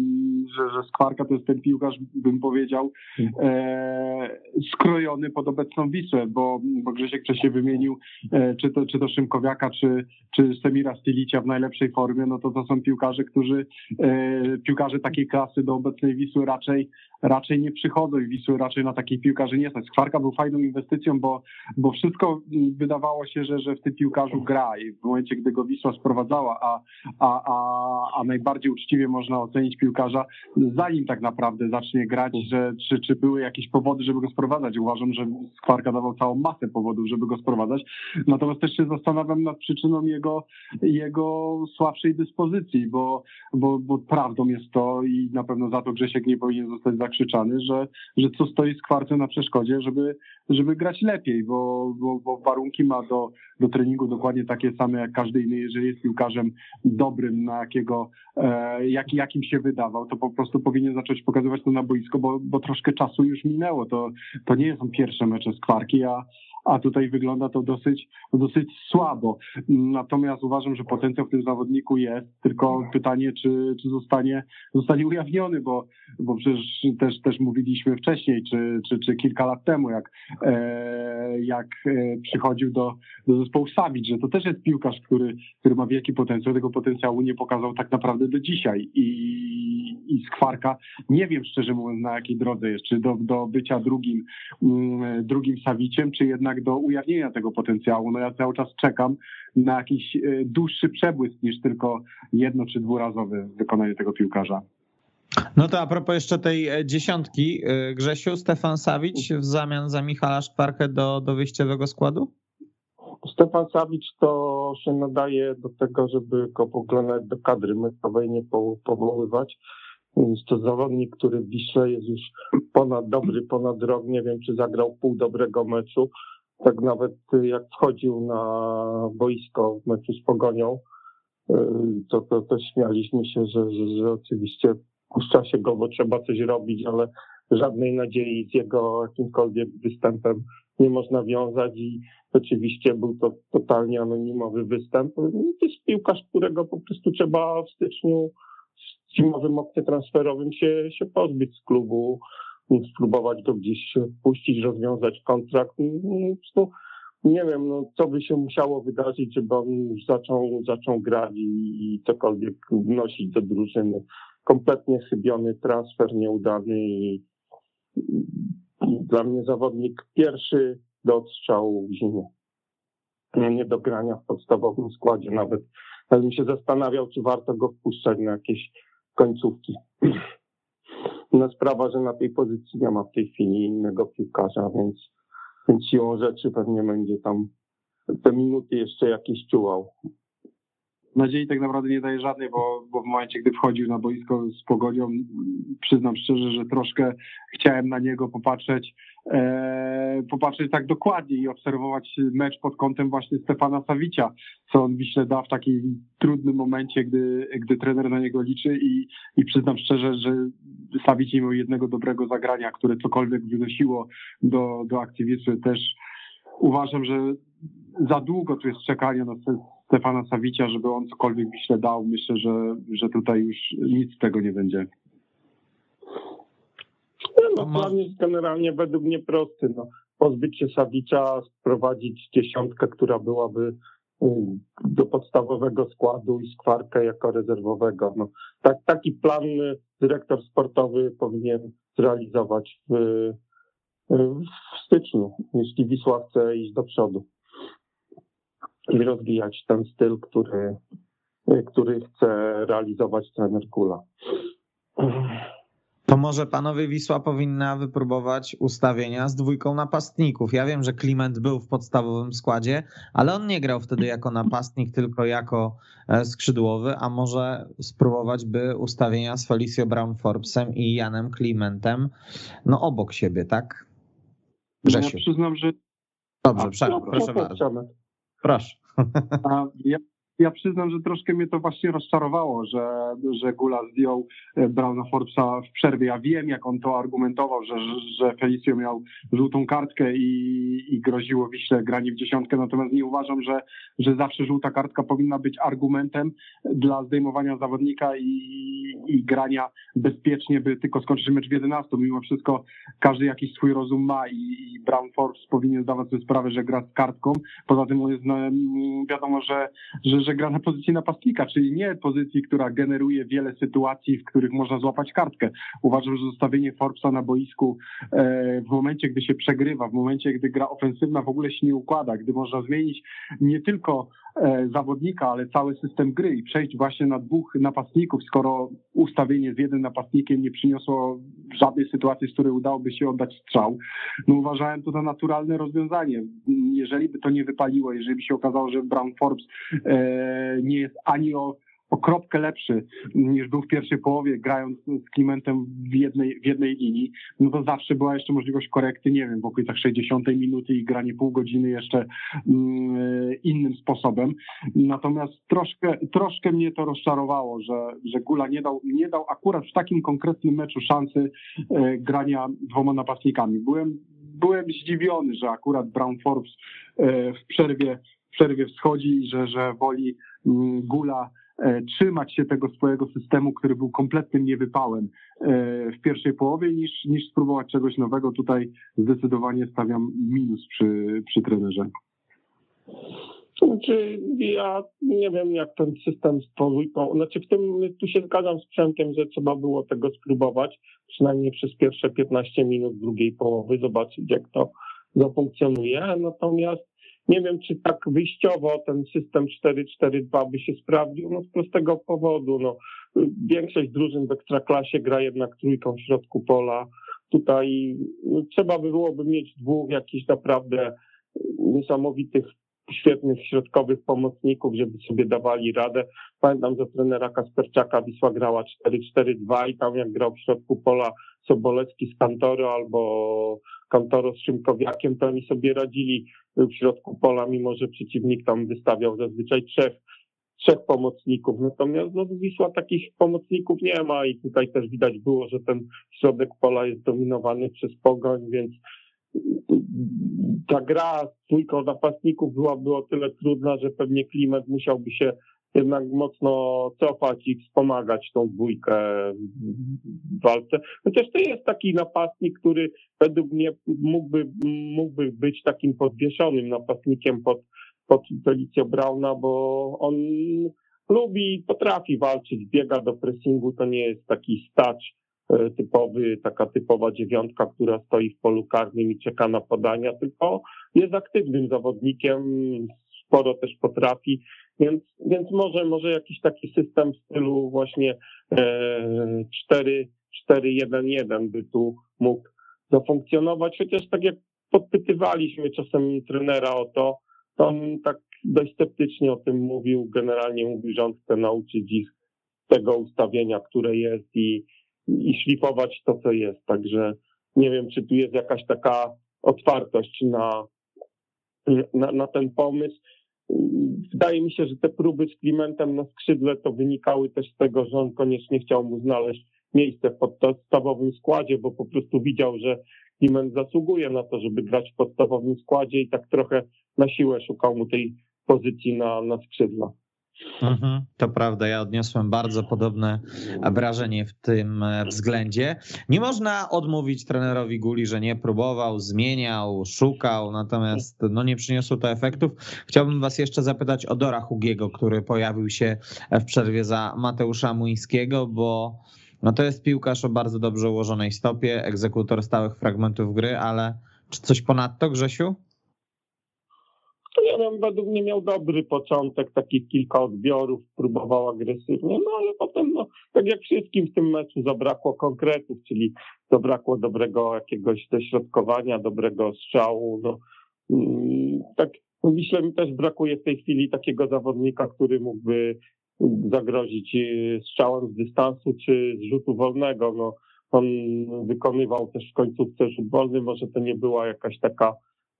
że, że Skwarka to jest ten piłkarz, bym powiedział, e, skrojony pod obecną Wisłę, bo, bo Grzesiek wcześniej wymienił e, czy to, czy to Szymkowiaka, czy, czy Semira Stylicia w najlepszej formie, no to to są piłkarze, którzy, e, piłkarze takiej klasy do obecnej Wisły raczej, raczej nie przychodzą i Wisły raczej na takich piłkarzy nie stać. Skwarka był fajną inwestycją, bo, bo wszystko wydawało się, że, że w tym piłkarzu gra i w momencie, gdy go Wisła sprowadzała, a, a, a, a najbardziej uczciwie można ocenić piłkarza, zanim tak naprawdę zacznie grać, że, czy, czy były jakieś powody, żeby go sprowadzać. Uważam, że Skwarka dawał całą masę powodów, żeby go sprowadzać. Natomiast też się zastanawiam nad przyczyną jego, jego słabszej dyspozycji, bo, bo, bo prawdą jest to i na pewno za to Grzesiek nie powinien zostać zakrzyczany, że, że co stoi Skwarce na przeszkodzie, żeby, żeby grać lepiej, bo, bo, bo warunki ma do, do treningu dokładnie takie same jak każdy inny. Jeżeli jest piłkarzem dobrym, na jakiego, e, jak, jakim się wydawał, to po prostu powinien zacząć pokazywać to na boisko, bo, bo troszkę czasu już minęło. To, to nie są pierwsze mecze z kwarki, a, a tutaj wygląda to dosyć, dosyć słabo. Natomiast uważam, że potencjał w tym zawodniku jest, tylko pytanie, czy, czy zostanie, zostanie ujawniony, bo, bo przecież też, też mówiliśmy wcześniej, czy, czy, czy kilka lat temu, jak, e, jak e, przychodził do, do zespołu Savic, że to też jest piłkarz, który, który ma wielki potencjał, tego potencjału nie pokazał tak naprawdę do dzisiaj i, i Skwarka, nie wiem szczerze mówiąc na jakiej drodze jest, czy do, do bycia drugim, mm, drugim Czy jednak do ujawnienia tego potencjału. No ja cały czas czekam na jakiś e, dłuższy przebłysk niż tylko jedno czy dwurazowe wykonanie tego piłkarza. No to a propos jeszcze tej e, dziesiątki, e, Grzesiu, Stefan Sawic w zamian za Michala Szparkę do, do wyjściowego składu? Stefan Sawicz to się nadaje do tego, żeby go w ogóle do kadry meczowej nie powoływać. Jest to zawodnik, który w jest już ponad dobry, ponad rok. Nie wiem, czy zagrał pół dobrego meczu. Tak nawet jak wchodził na boisko w meczu z Pogonią, to, to, to śmialiśmy się, że, że, że oczywiście puszcza się go, bo trzeba coś robić, ale żadnej nadziei z jego jakimkolwiek występem nie można wiązać i oczywiście był to totalnie anonimowy występ. To jest piłkarz, którego po prostu trzeba w styczniu zimowym oknie transferowym się, się pozbyć z klubu, spróbować go gdzieś puścić, rozwiązać kontrakt. No, nie wiem, no, co by się musiało wydarzyć, żeby on zaczął, zaczął grać i, i cokolwiek wnosić do drużyny. Kompletnie chybiony transfer, nieudany i dla mnie zawodnik pierwszy do odstrzału w zimie. Nie do grania w podstawowym składzie nawet. Ale bym się zastanawiał, czy warto go wpuszczać na jakieś końcówki. Inna sprawa, że na tej pozycji nie ma w tej chwili innego piłkarza, więc, więc siłą rzeczy pewnie będzie tam te minuty jeszcze jakieś czułał nadziei tak naprawdę nie daje żadnej, bo, bo w momencie, gdy wchodził na boisko z Pogonią, przyznam szczerze, że troszkę chciałem na niego popatrzeć, e, popatrzeć tak dokładnie i obserwować mecz pod kątem właśnie Stefana Sawicia, co on Wiśle da w takim trudnym momencie, gdy, gdy trener na niego liczy i, i przyznam szczerze, że Sawic nie miał jednego dobrego zagrania, które cokolwiek wynosiło do, do akcji Wisły. Też uważam, że za długo tu jest czekanie na Stefana Sawicia, żeby on cokolwiek Wiśle dał. Myślę, że, że tutaj już nic z tego nie będzie. No, plan jest generalnie według mnie prosty. No, pozbyć się Sawicza, sprowadzić dziesiątkę, która byłaby do podstawowego składu i skwarkę jako rezerwowego. No, tak, taki plan dyrektor sportowy powinien zrealizować w, w styczniu, jeśli Wisła chce iść do przodu i rozwijać ten styl, który, który chce realizować trener Kula. To może panowie Wisła powinna wypróbować ustawienia z dwójką napastników. Ja wiem, że Kliment był w podstawowym składzie, ale on nie grał wtedy jako napastnik, tylko jako e, skrzydłowy, a może spróbować by ustawienia z Felicio Brown Forbesem i Janem Klimentem no obok siebie, tak? Grzesiu. Ja przyznam, że... Dobrze, a, proszę bardzo. Proszę. A ja, przyznam, że troszkę mnie to właśnie rozczarowało, że, że Gula zdjął e, Browna Forbesa w przerwie. Ja wiem, jak on to argumentował, że, że Felicio miał żółtą kartkę i, i groziło Wiśle granie w dziesiątkę, natomiast nie uważam, że, że zawsze żółta kartka powinna być argumentem dla zdejmowania zawodnika i, i grania bezpiecznie, by tylko skończyć mecz w 11. Mimo wszystko każdy jakiś swój rozum ma i, i Brown Forbes powinien zdawać sobie sprawę, że gra z kartką. Poza tym jest wiadomo, że, że że gra na pozycji napastnika, czyli nie pozycji, która generuje wiele sytuacji, w których można złapać kartkę. Uważam, że zostawienie Forbesa na boisku e, w momencie, gdy się przegrywa, w momencie, gdy gra ofensywna w ogóle się nie układa, gdy można zmienić nie tylko e, zawodnika, ale cały system gry i przejść właśnie na dwóch napastników, skoro ustawienie z jednym napastnikiem nie przyniosło żadnej sytuacji, z której udałoby się oddać strzał, no uważałem to za naturalne rozwiązanie. Jeżeli by to nie wypaliło, jeżeli by się okazało, że Brown Forbes e, nie jest ani o, o kropkę lepszy niż był w pierwszej połowie, grając z Klimentem w jednej, w jednej linii, no to zawsze była jeszcze możliwość korekty, nie wiem, w okolicach 60 minuty i granie pół godziny jeszcze mm, innym sposobem. Natomiast troszkę, troszkę mnie to rozczarowało, że, że Gula nie dał, nie dał akurat w takim konkretnym meczu szansy e, grania dwoma napastnikami. Byłem, byłem zdziwiony, że akurat Brown Forbes e, w przerwie, w przerwie wschodzi i że, że woli mm, Gula trzymać się tego swojego systemu, który był kompletnym niewypałem w pierwszej połowie, niż, niż spróbować czegoś nowego. Tutaj zdecydowanie stawiam minus przy, przy trenerze. Znaczy, ja nie wiem, jak ten system dwójką, znaczy w tym, tu się zgadzam z Przemkiem, że trzeba było tego spróbować, przynajmniej przez pierwsze 15 minut drugiej połowy, zobaczyć jak to zafunkcjonuje, natomiast nie wiem, czy tak wyjściowo ten system 4-4-2 by się sprawdził, no z prostego powodu, no większość drużyn w Ekstraklasie gra jednak trójką w środku pola, tutaj no, trzeba by byłoby mieć dwóch jakichś naprawdę niesamowitych świetnych środkowych pomocników, żeby sobie dawali radę. Pamiętam, że trenera Kasperczaka Wisła grała 4-4-2 i tam jak grał w środku pola Sobolewski z Kantoro albo Kantoro z Szymkowiakiem, to oni sobie radzili w środku pola, mimo że przeciwnik tam wystawiał zazwyczaj trzech, trzech pomocników. Natomiast no, Wisła takich pomocników nie ma i tutaj też widać było, że ten środek pola jest dominowany przez Pogoń, więc ta gra z dwójką napastników byłaby o tyle trudna, że pewnie klimat musiałby się jednak mocno cofać i wspomagać tą dwójkę w walce. Chociaż to jest taki napastnik, który według mnie mógłby, mógłby być takim podwieszonym napastnikiem pod, pod Felicjo Brauna, bo on lubi, potrafi walczyć, biega do pressingu, to nie jest taki stacz E, typowy, taka typowa dziewiątka, która stoi w polu karnym i czeka na podania, tylko jest aktywnym zawodnikiem, sporo też potrafi, więc, więc może, może jakiś taki system w stylu właśnie 4, 4-1-1 by tu mógł zafunkcjonować, chociaż tak jak podpytywaliśmy czasem trenera o to, to on tak dość sceptycznie o tym mówił, generalnie mówił, że on chce nauczyć ich tego ustawienia, które jest i, i szlifować to, co jest. Także nie wiem, czy tu jest jakaś taka otwartość na, na, na ten pomysł. Wydaje mi się, że te próby z Klimentem na skrzydle to wynikały też z tego, że on koniecznie chciał mu znaleźć miejsce w podstawowym składzie, bo po prostu widział, że Kliment zasługuje na to, żeby grać w podstawowym składzie i tak trochę na siłę szukał mu tej pozycji na, na. Mhm, to prawda, ja odniosłem bardzo podobne wrażenie w tym e, względzie. Nie można odmówić trenerowi Guli, że nie próbował, zmieniał, szukał, natomiast no, nie przyniosło to efektów. Chciałbym was jeszcze zapytać o Dora Hugiego, który pojawił się w przerwie za Mateusza Muńskiego, bo no, to jest piłkarz o bardzo dobrze ułożonej stopie, egzekutor stałych fragmentów gry, ale czy coś ponadto, Grzesiu? Tottenham według mnie miał dobry początek, takich kilka odbiorów, próbował agresywnie, no ale potem, no, tak jak wszystkim w tym meczu, zabrakło konkretów, czyli zabrakło dobrego jakiegoś dośrodkowania, dobrego strzału. No, mm, tak, myślę, mi też brakuje w tej chwili takiego zawodnika, który mógłby zagrozić y, strzałem z dystansu czy z rzutu wolnego. No, on wykonywał też w końcówce rzut wolny, może to nie była jakaś taka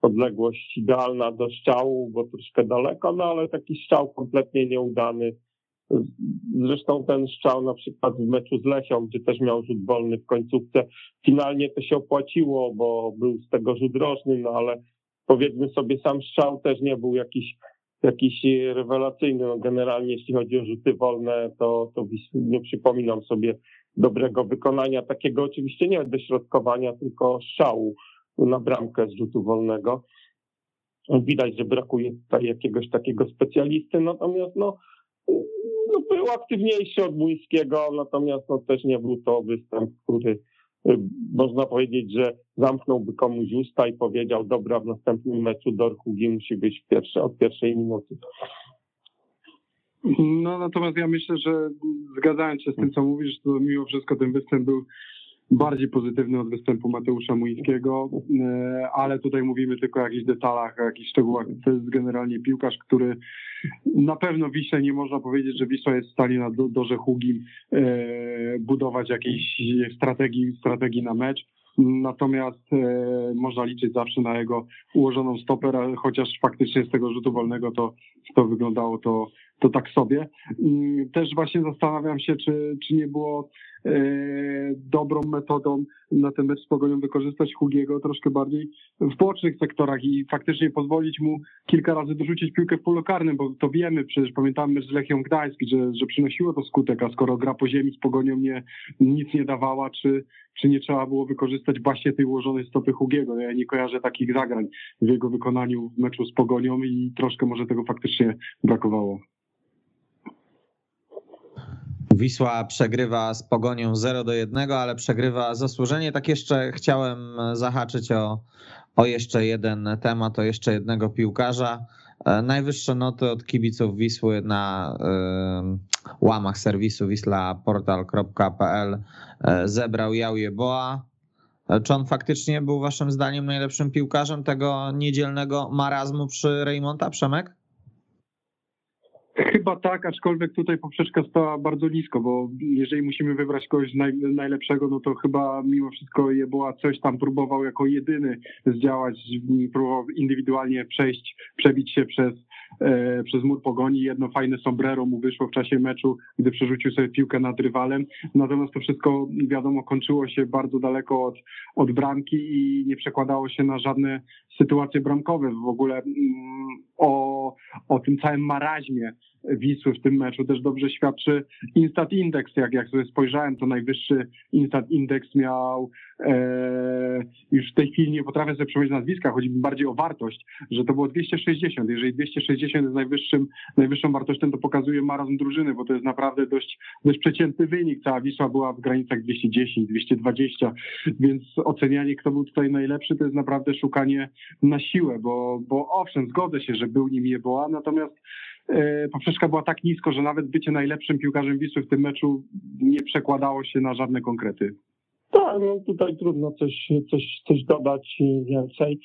odległość idealna do strzału, bo troszkę daleko, no ale taki strzał kompletnie nieudany. Zresztą ten strzał na przykład w meczu z Lechią, gdzie też miał rzut wolny w końcówce, finalnie to się opłaciło, bo był z tego rzut rożny, no ale powiedzmy sobie sam strzał też nie był jakiś jakiś rewelacyjny. No generalnie jeśli chodzi o rzuty wolne, to, to nie przypominam sobie dobrego wykonania takiego oczywiście nie dośrodkowania, tylko strzału na bramkę z rzutu wolnego. Widać, że brakuje tutaj jakiegoś takiego specjalisty, natomiast no, no był aktywniejszy od Młyńskiego, natomiast no, też nie był to występ, który y, można powiedzieć, że zamknąłby komuś usta i powiedział, dobra, w następnym meczu Dorhugi musi być pierwsze, od pierwszej minuty. No natomiast ja myślę, że zgadzając się z tym, co mówisz, to mimo wszystko ten występ był bardziej pozytywny od występu Mateusza Muńskiego, e, ale tutaj mówimy tylko o jakichś detalach, o jakichś szczegółach. To jest generalnie piłkarz, który na pewno Wiśle nie można powiedzieć, że Wisła jest w stanie na dorze Hugi e, budować jakiejś strategii, strategii na mecz. Natomiast e, można liczyć zawsze na jego ułożoną stoper, chociaż faktycznie z tego rzutu wolnego to, to wyglądało to, to tak sobie. Mm, też właśnie zastanawiam się, czy, czy nie było dobrą metodą na ten mecz z Pogonią wykorzystać Hugiego troszkę bardziej w bocznych sektorach i faktycznie pozwolić mu kilka razy dorzucić piłkę w polu karnym, bo to wiemy, przecież pamiętamy z Lechią Gdańsk, że, że przynosiło to skutek, a skoro gra po ziemi z Pogonią nie, nic nie dawała, czy, czy nie trzeba było wykorzystać właśnie tej ułożonej stopy Hugiego. Ja nie kojarzę takich zagrań w jego wykonaniu w meczu z Pogonią i troszkę może tego faktycznie brakowało. Wisła przegrywa z Pogonią 0 do 1, ale przegrywa zasłużenie. Tak jeszcze chciałem zahaczyć o, o jeszcze jeden temat, o jeszcze jednego piłkarza. E, najwyższe noty od kibiców Wisły na y, łamach serwisu wislaportal.pl e, zebrał Jał Boa. Czy on faktycznie był waszym zdaniem najlepszym piłkarzem tego niedzielnego marazmu przy Reymonta Przemek? Chyba tak, aczkolwiek tutaj poprzeczka stała bardzo nisko, bo jeżeli musimy wybrać kogoś naj, najlepszego, no to chyba mimo wszystko je była coś tam próbował jako jedyny zdziałać, próbował indywidualnie przejść, przebić się przez, e, przez mur pogoni. Jedno fajne sombrero mu wyszło w czasie meczu, gdy przerzucił sobie piłkę nad rywalem. Natomiast to wszystko, wiadomo, kończyło się bardzo daleko od, od bramki i nie przekładało się na żadne sytuacje bramkowe. W ogóle mm, o, o tym całym maraźmie Wisły w tym meczu też dobrze świadczy Instat Index. Jak, jak sobie spojrzałem, to najwyższy Instat Index miał e, już w tej chwili nie potrafię sobie przypomnieć nazwiska, chodzi mi bardziej o wartość, że to było 260. Jeżeli 260 jest najwyższym, najwyższą wartością, to pokazuje marazm drużyny, bo to jest naprawdę dość, dość przeciętny wynik. Cała Wisła była w granicach 210, 220, więc ocenianie, kto był tutaj najlepszy, to jest naprawdę szukanie na siłę, bo, bo owszem, zgodzę się, że był nim Jeboa, natomiast E, poprzeczka była tak nisko, że nawet bycie najlepszym piłkarzem Wisły w tym meczu nie przekładało się na żadne konkrety. Tak, no tutaj trudno coś, coś, coś dodać więcej.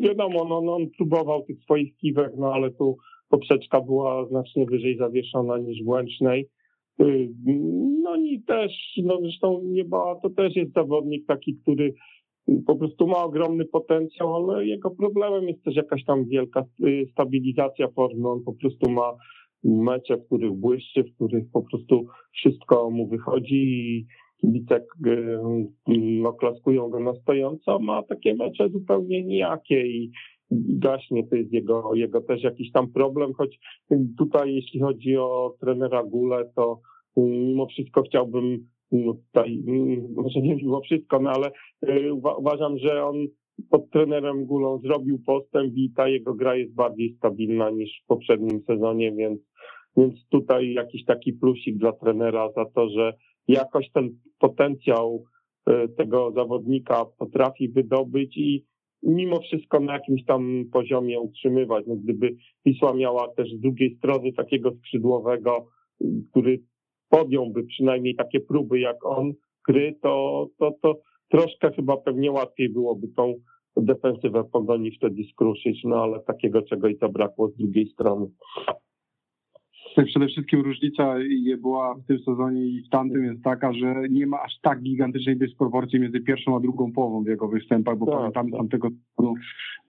Wiadomo, no, no on próbował tych swoich kiwek, no ale tu poprzeczka była znacznie wyżej zawieszona niż w Łęcznej. No i też, no zresztą Nieba to też jest zawodnik taki, który po prostu ma ogromny potencjał, ale jego problemem jest też jakaś tam wielka y, stabilizacja formy. On po prostu ma mecze, w których błyszczy, w których po prostu wszystko mu wychodzi i kibice y, no, klaskują go na stojąco, ma takie mecze zupełnie nijakie i gaśnie, to jest jego, jego też jakiś tam problem, choć tutaj jeśli chodzi o trenera Gule, to y, mimo wszystko chciałbym tutaj, mm, może nie mimo wszystko, no ale y, uważam, że on pod trenerem Gulą zrobił postęp i ta jego gra jest bardziej stabilna niż w poprzednim sezonie, więc, więc tutaj jakiś taki plusik dla trenera za to, że jakoś ten potencjał y, tego zawodnika potrafi wydobyć i mimo wszystko na jakimś tam poziomie utrzymywać. No gdyby Wisła miała też z drugiej strony takiego skrzydłowego, który podjąłby przynajmniej takie próby jak on gry, to, to, to troszkę chyba pewnie łatwiej byłoby tą defensywę pogoni wtedy skruszyć, no ale takiego czegoś zabrakło z drugiej strony. Przede wszystkim różnica była w tym sezonie i w tamtym jest taka, że nie ma aż tak gigantycznej dysproporcji między pierwszą a drugą połową w jego występach, bo tak, pamiętamy, tak. Tamtego, no,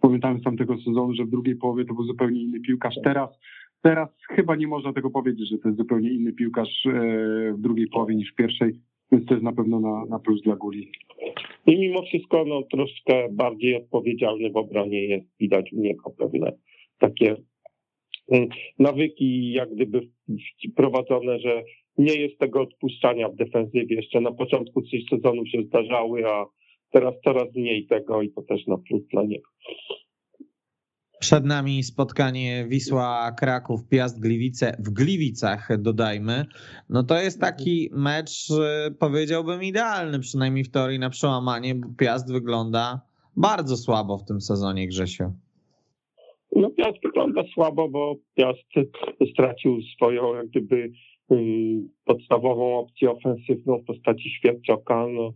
pamiętamy z tamtego sezonu, że w drugiej połowie to był zupełnie inny piłkarz. Teraz Teraz chyba nie można tego powiedzieć, że to jest zupełnie inny piłkarz e, w drugiej połowie niż w pierwszej, więc to jest na pewno na, na plus dla Guli. I mimo wszystko no, troszkę bardziej odpowiedzialny w obronie jest, widać u niego pewne takie mm, nawyki jak gdyby prowadzone, że nie jest tego odpuszczania w defensywie. Jeszcze na początku coś sezonu się zdarzały, a teraz coraz mniej tego i to też na plus dla niego. Przed nami spotkanie Wisła Kraków, Piast Gliwice w Gliwicach dodajmy. No to jest taki mecz, powiedziałbym idealny, przynajmniej w teorii na przełamanie, bo Piast wygląda bardzo słabo w tym sezonie, Grzesiu. No Piast wygląda słabo, bo Piast stracił swoją jak gdyby podstawową opcję ofensywną w postaci Świerczoka. No,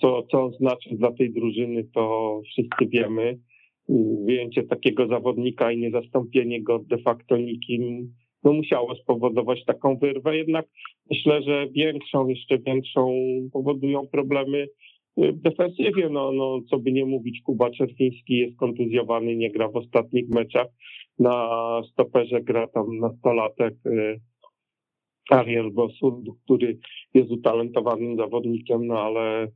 co, co znaczy dla tej drużyny, to wszyscy wiemy. Wyjęcie takiego zawodnika i niezastąpienie go de facto nikim no musiało spowodować taką wyrwę, jednak myślę, że większą, jeszcze większą powodują problemy w defensywie. No, no, co by nie mówić, Kuba Czerwiński jest kontuzjowany, nie gra w ostatnich meczach. Na stoperze gra tam nastolatek y, Ariel Bosur, który jest utalentowanym zawodnikiem, no ale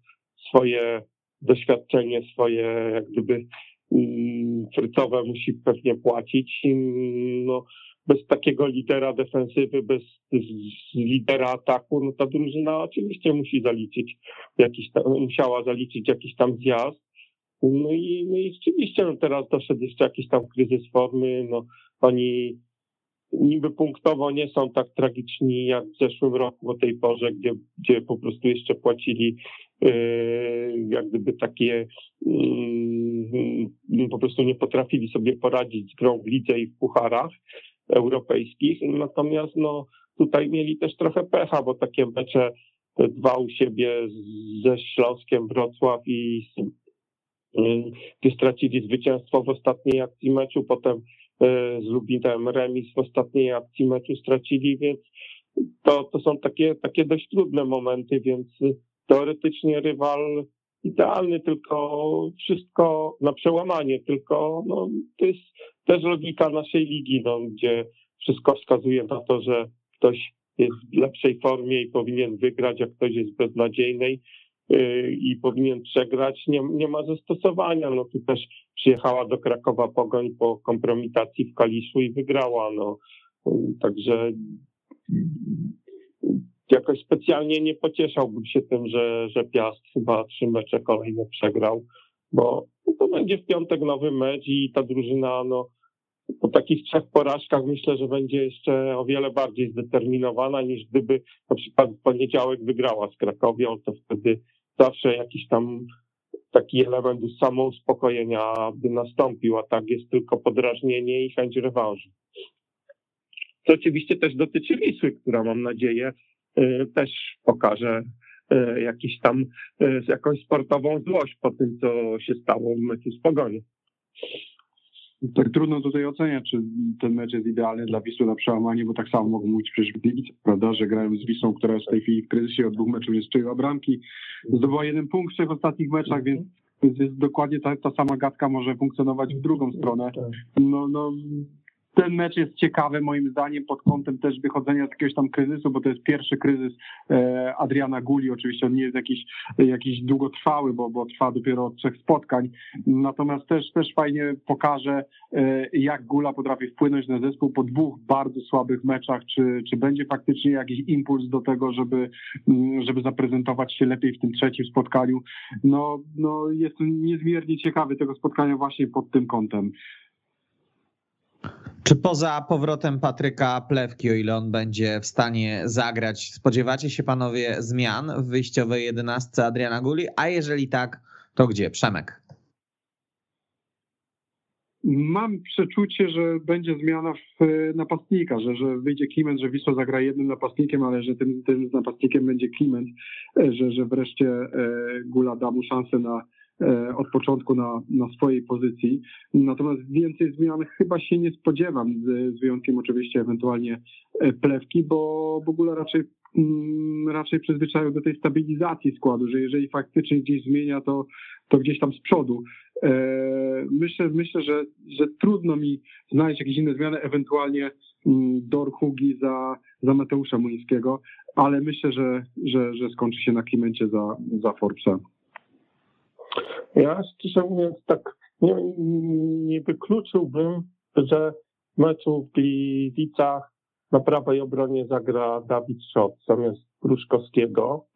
swoje doświadczenie, swoje jak gdyby mm, frycowe musi pewnie płacić. No, bez takiego lidera defensywy, bez lidera ataku, no ta drużyna oczywiście musi zaliczyć jakiś tam, musiała zaliczyć jakiś tam zjazd. No i, no i rzeczywiście no teraz doszedł jeszcze jakiś tam kryzys formy, no oni niby punktowo nie są tak tragiczni jak w zeszłym roku o tej porze, gdzie, gdzie po prostu jeszcze płacili yy, jak gdyby takie yy, po prostu nie potrafili sobie poradzić z grą w lidze i w pucharach europejskich. Natomiast no, tutaj mieli też trochę pecha, bo takie mecze dwa u siebie ze Śląskiem Wrocław i gdzie stracili zwycięstwo w ostatniej akcji meczu, potem e, z Lubinem remis w ostatniej akcji meczu stracili, więc to, to są takie, takie dość trudne momenty, więc teoretycznie rywal idealny, tylko wszystko na przełamanie, tylko no, to jest też logika naszej ligi, no, gdzie wszystko wskazuje na to, że ktoś jest w lepszej formie i powinien wygrać, a ktoś jest beznadziejnej yy, i powinien przegrać, nie, nie ma zastosowania. No tu też przyjechała do Krakowa Pogoń po kompromitacji w Kaliszu i wygrała. No. Także jakoś specjalnie nie pocieszałbym się tym, że, że Piast chyba trzy mecze kolejne przegrał, bo to będzie w piątek nowy mecz i ta drużyna no, po takich trzech porażkach myślę, że będzie jeszcze o wiele bardziej zdeterminowana niż gdyby na przykład w poniedziałek wygrała z Krakowią, to wtedy zawsze jakiś tam taki element samouspokojenia by nastąpił, a tak jest tylko podrażnienie i chęć rewanżu. Co oczywiście też dotyczy Wisły, która mam nadzieję też pokaże y, jakiś tam y, jakąś sportową złość po tym, co się stało w meczu z Pogonią. Tak trudno tutaj oceniać, czy ten mecz jest idealny dla Wisły na przełamanie, bo tak samo mogą mówić przecież Gliwice, prawda, że grają z Wisłą, która jest w tej chwili w kryzysie, od dwóch meczów nie strzeliła bramki, zdobyła jeden punkt w ostatnich meczach, więc, więc jest dokładnie ta, ta sama gadka może funkcjonować w drugą stronę. Tak. No, no ten mecz jest ciekawy moim zdaniem pod kątem też wychodzenia z jakiegoś tam kryzysu, bo to jest pierwszy kryzys e, Adriana Guli. Oczywiście on nie jest jakiś, jakiś długotrwały, bo, bo trwa dopiero od trzech spotkań. Natomiast też, też fajnie pokaże, e, jak Gula potrafi wpłynąć na zespół po dwóch bardzo słabych meczach. Czy, czy będzie faktycznie jakiś impuls do tego, żeby, mm, żeby zaprezentować się lepiej w tym trzecim spotkaniu? No, no jestem niezmiernie ciekawy tego spotkania właśnie pod tym kątem. Czy poza powrotem Patryka Plewki, o ile on będzie w stanie zagrać, spodziewacie się panowie zmian w wyjściowej jedenastce Adriana Guli? A jeżeli tak, to gdzie? Przemek. Mam przeczucie, że będzie zmiana w napastnika, że, że wyjdzie Kliment, że Wisła zagra jednym napastnikiem, ale że tym, tym napastnikiem będzie Kliment, że, że wreszcie e, Gula da mu szansę na, E, od początku na, na swojej pozycji. Natomiast więcej zmian chyba się nie spodziewam, z, z wyjątkiem oczywiście ewentualnie e, plewki, bo w ogóle raczej mm, raczej przyzwyczaił do tej stabilizacji składu, że jeżeli faktycznie gdzieś zmienia, to, to gdzieś tam z przodu. E, myślę, myślę że, że trudno mi znaleźć jakieś inne zmiany, ewentualnie mm, Dor Hugi za, za Mateusza Muńskiego, ale myślę, że, że, że skończy się na klimencie za, za Forbesa. Ja szczerze mówiąc tak nie, nie wykluczyłbym, że w meczu w Gliwicach na prawej obronie zagra Dawid Szot zamiast Pruszkowskiego.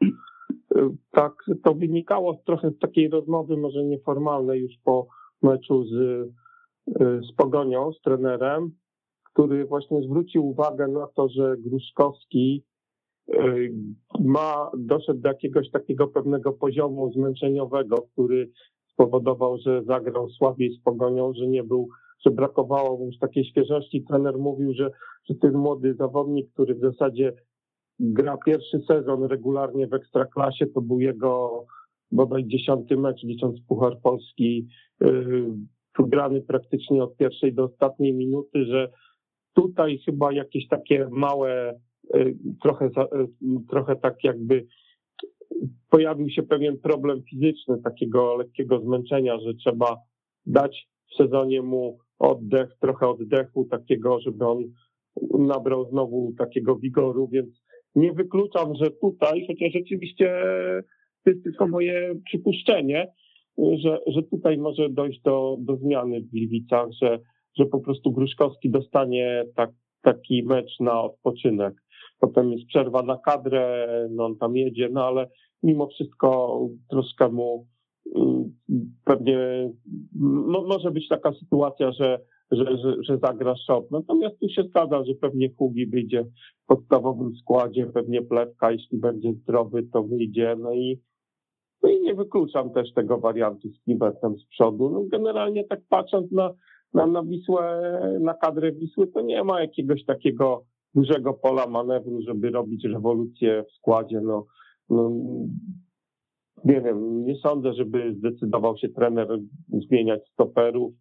Tak, to wynikało trochę z takiej rozmowy, może nieformalnej już po meczu z, z Pogonią, z trenerem, który właśnie zwrócił uwagę na to, że Gruszkowski ma, doszedł do jakiegoś takiego pewnego poziomu zmęczeniowego, który spowodował, że zagrał słabiej z pogonią, że nie był, że brakowało mu takiej świeżości. Trener mówił, że, że ten młody zawodnik, który w zasadzie gra pierwszy sezon regularnie w Ekstraklasie, to był jego bodaj dziesiąty mecz, licząc Puchar Polski, grany praktycznie od pierwszej do ostatniej minuty, że tutaj chyba jakieś takie małe, trochę, trochę tak jakby pojawił się pewien problem fizyczny, takiego lekkiego zmęczenia, że trzeba dać w sezonie mu oddech, trochę oddechu takiego, żeby on nabrał znowu takiego wigoru, więc nie wykluczam, że tutaj, chociaż rzeczywiście to jest tylko moje przypuszczenie, że, że tutaj może dojść do, do zmiany w Gliwicach, że, że po prostu Gruszkowski dostanie tak, taki mecz na odpoczynek. Potem jest przerwa na kadrę, no on tam jedzie, no ale mimo wszystko troszkę mu pewnie może być taka sytuacja, że, że, że, że zagra szop. Natomiast tu się zgadza, że pewnie Hugi wyjdzie w podstawowym składzie, pewnie Plewka, jeśli będzie zdrowy, to wyjdzie. No i, no i nie wykluczam też tego wariantu z Klibertem z przodu. No generalnie tak patrząc na, na, na Wisłę, na kadrę Wisły, to nie ma jakiegoś takiego dużego pola manewru, żeby robić rewolucję w składzie. No, no nie wiem, nie sądzę, żeby zdecydował się trener zmieniać stoperów.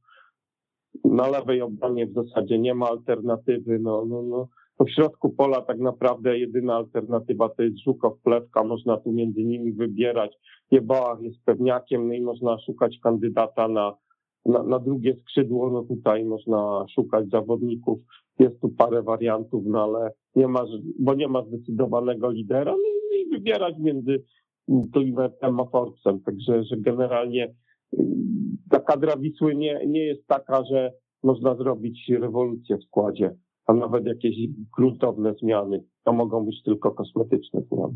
Na lewej obronie w zasadzie nie ma alternatywy. No, no, no. W środku pola tak naprawdę jedyna alternatywa to jest Żukow, Plewka. Można tu między nimi wybierać. Jebałach jest pewniakiem, no i można szukać kandydata na, na, na drugie skrzydło. No tutaj można szukać zawodników. Jest tu parę wariantów, no ale nie ma, bo nie ma zdecydowanego lidera. No i wybierać między Klimertem a Forbesem. Także że generalnie y, ta kadra Wisły nie, nie jest taka, że można zrobić rewolucję w składzie, a nawet jakieś gruntowne zmiany. To mogą być tylko kosmetyczne zmiany.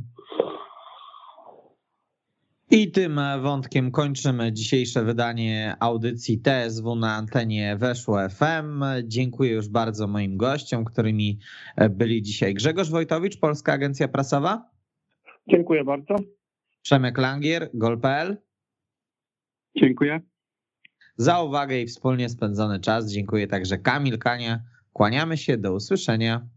I tym wątkiem kończymy dzisiejsze wydanie audycji TSW na antenie Weszło FM. Dziękuję już bardzo moim gościom, którymi byli dzisiaj Grzegorz Wojtowicz, Polska Agencja Prasowa. Dziękuję bardzo. Przemek Langier, gol.pl. Dziękuję. Za uwagę i wspólnie spędzony czas. Dziękuję także Kamil Kania. Kłaniamy się, do usłyszenia.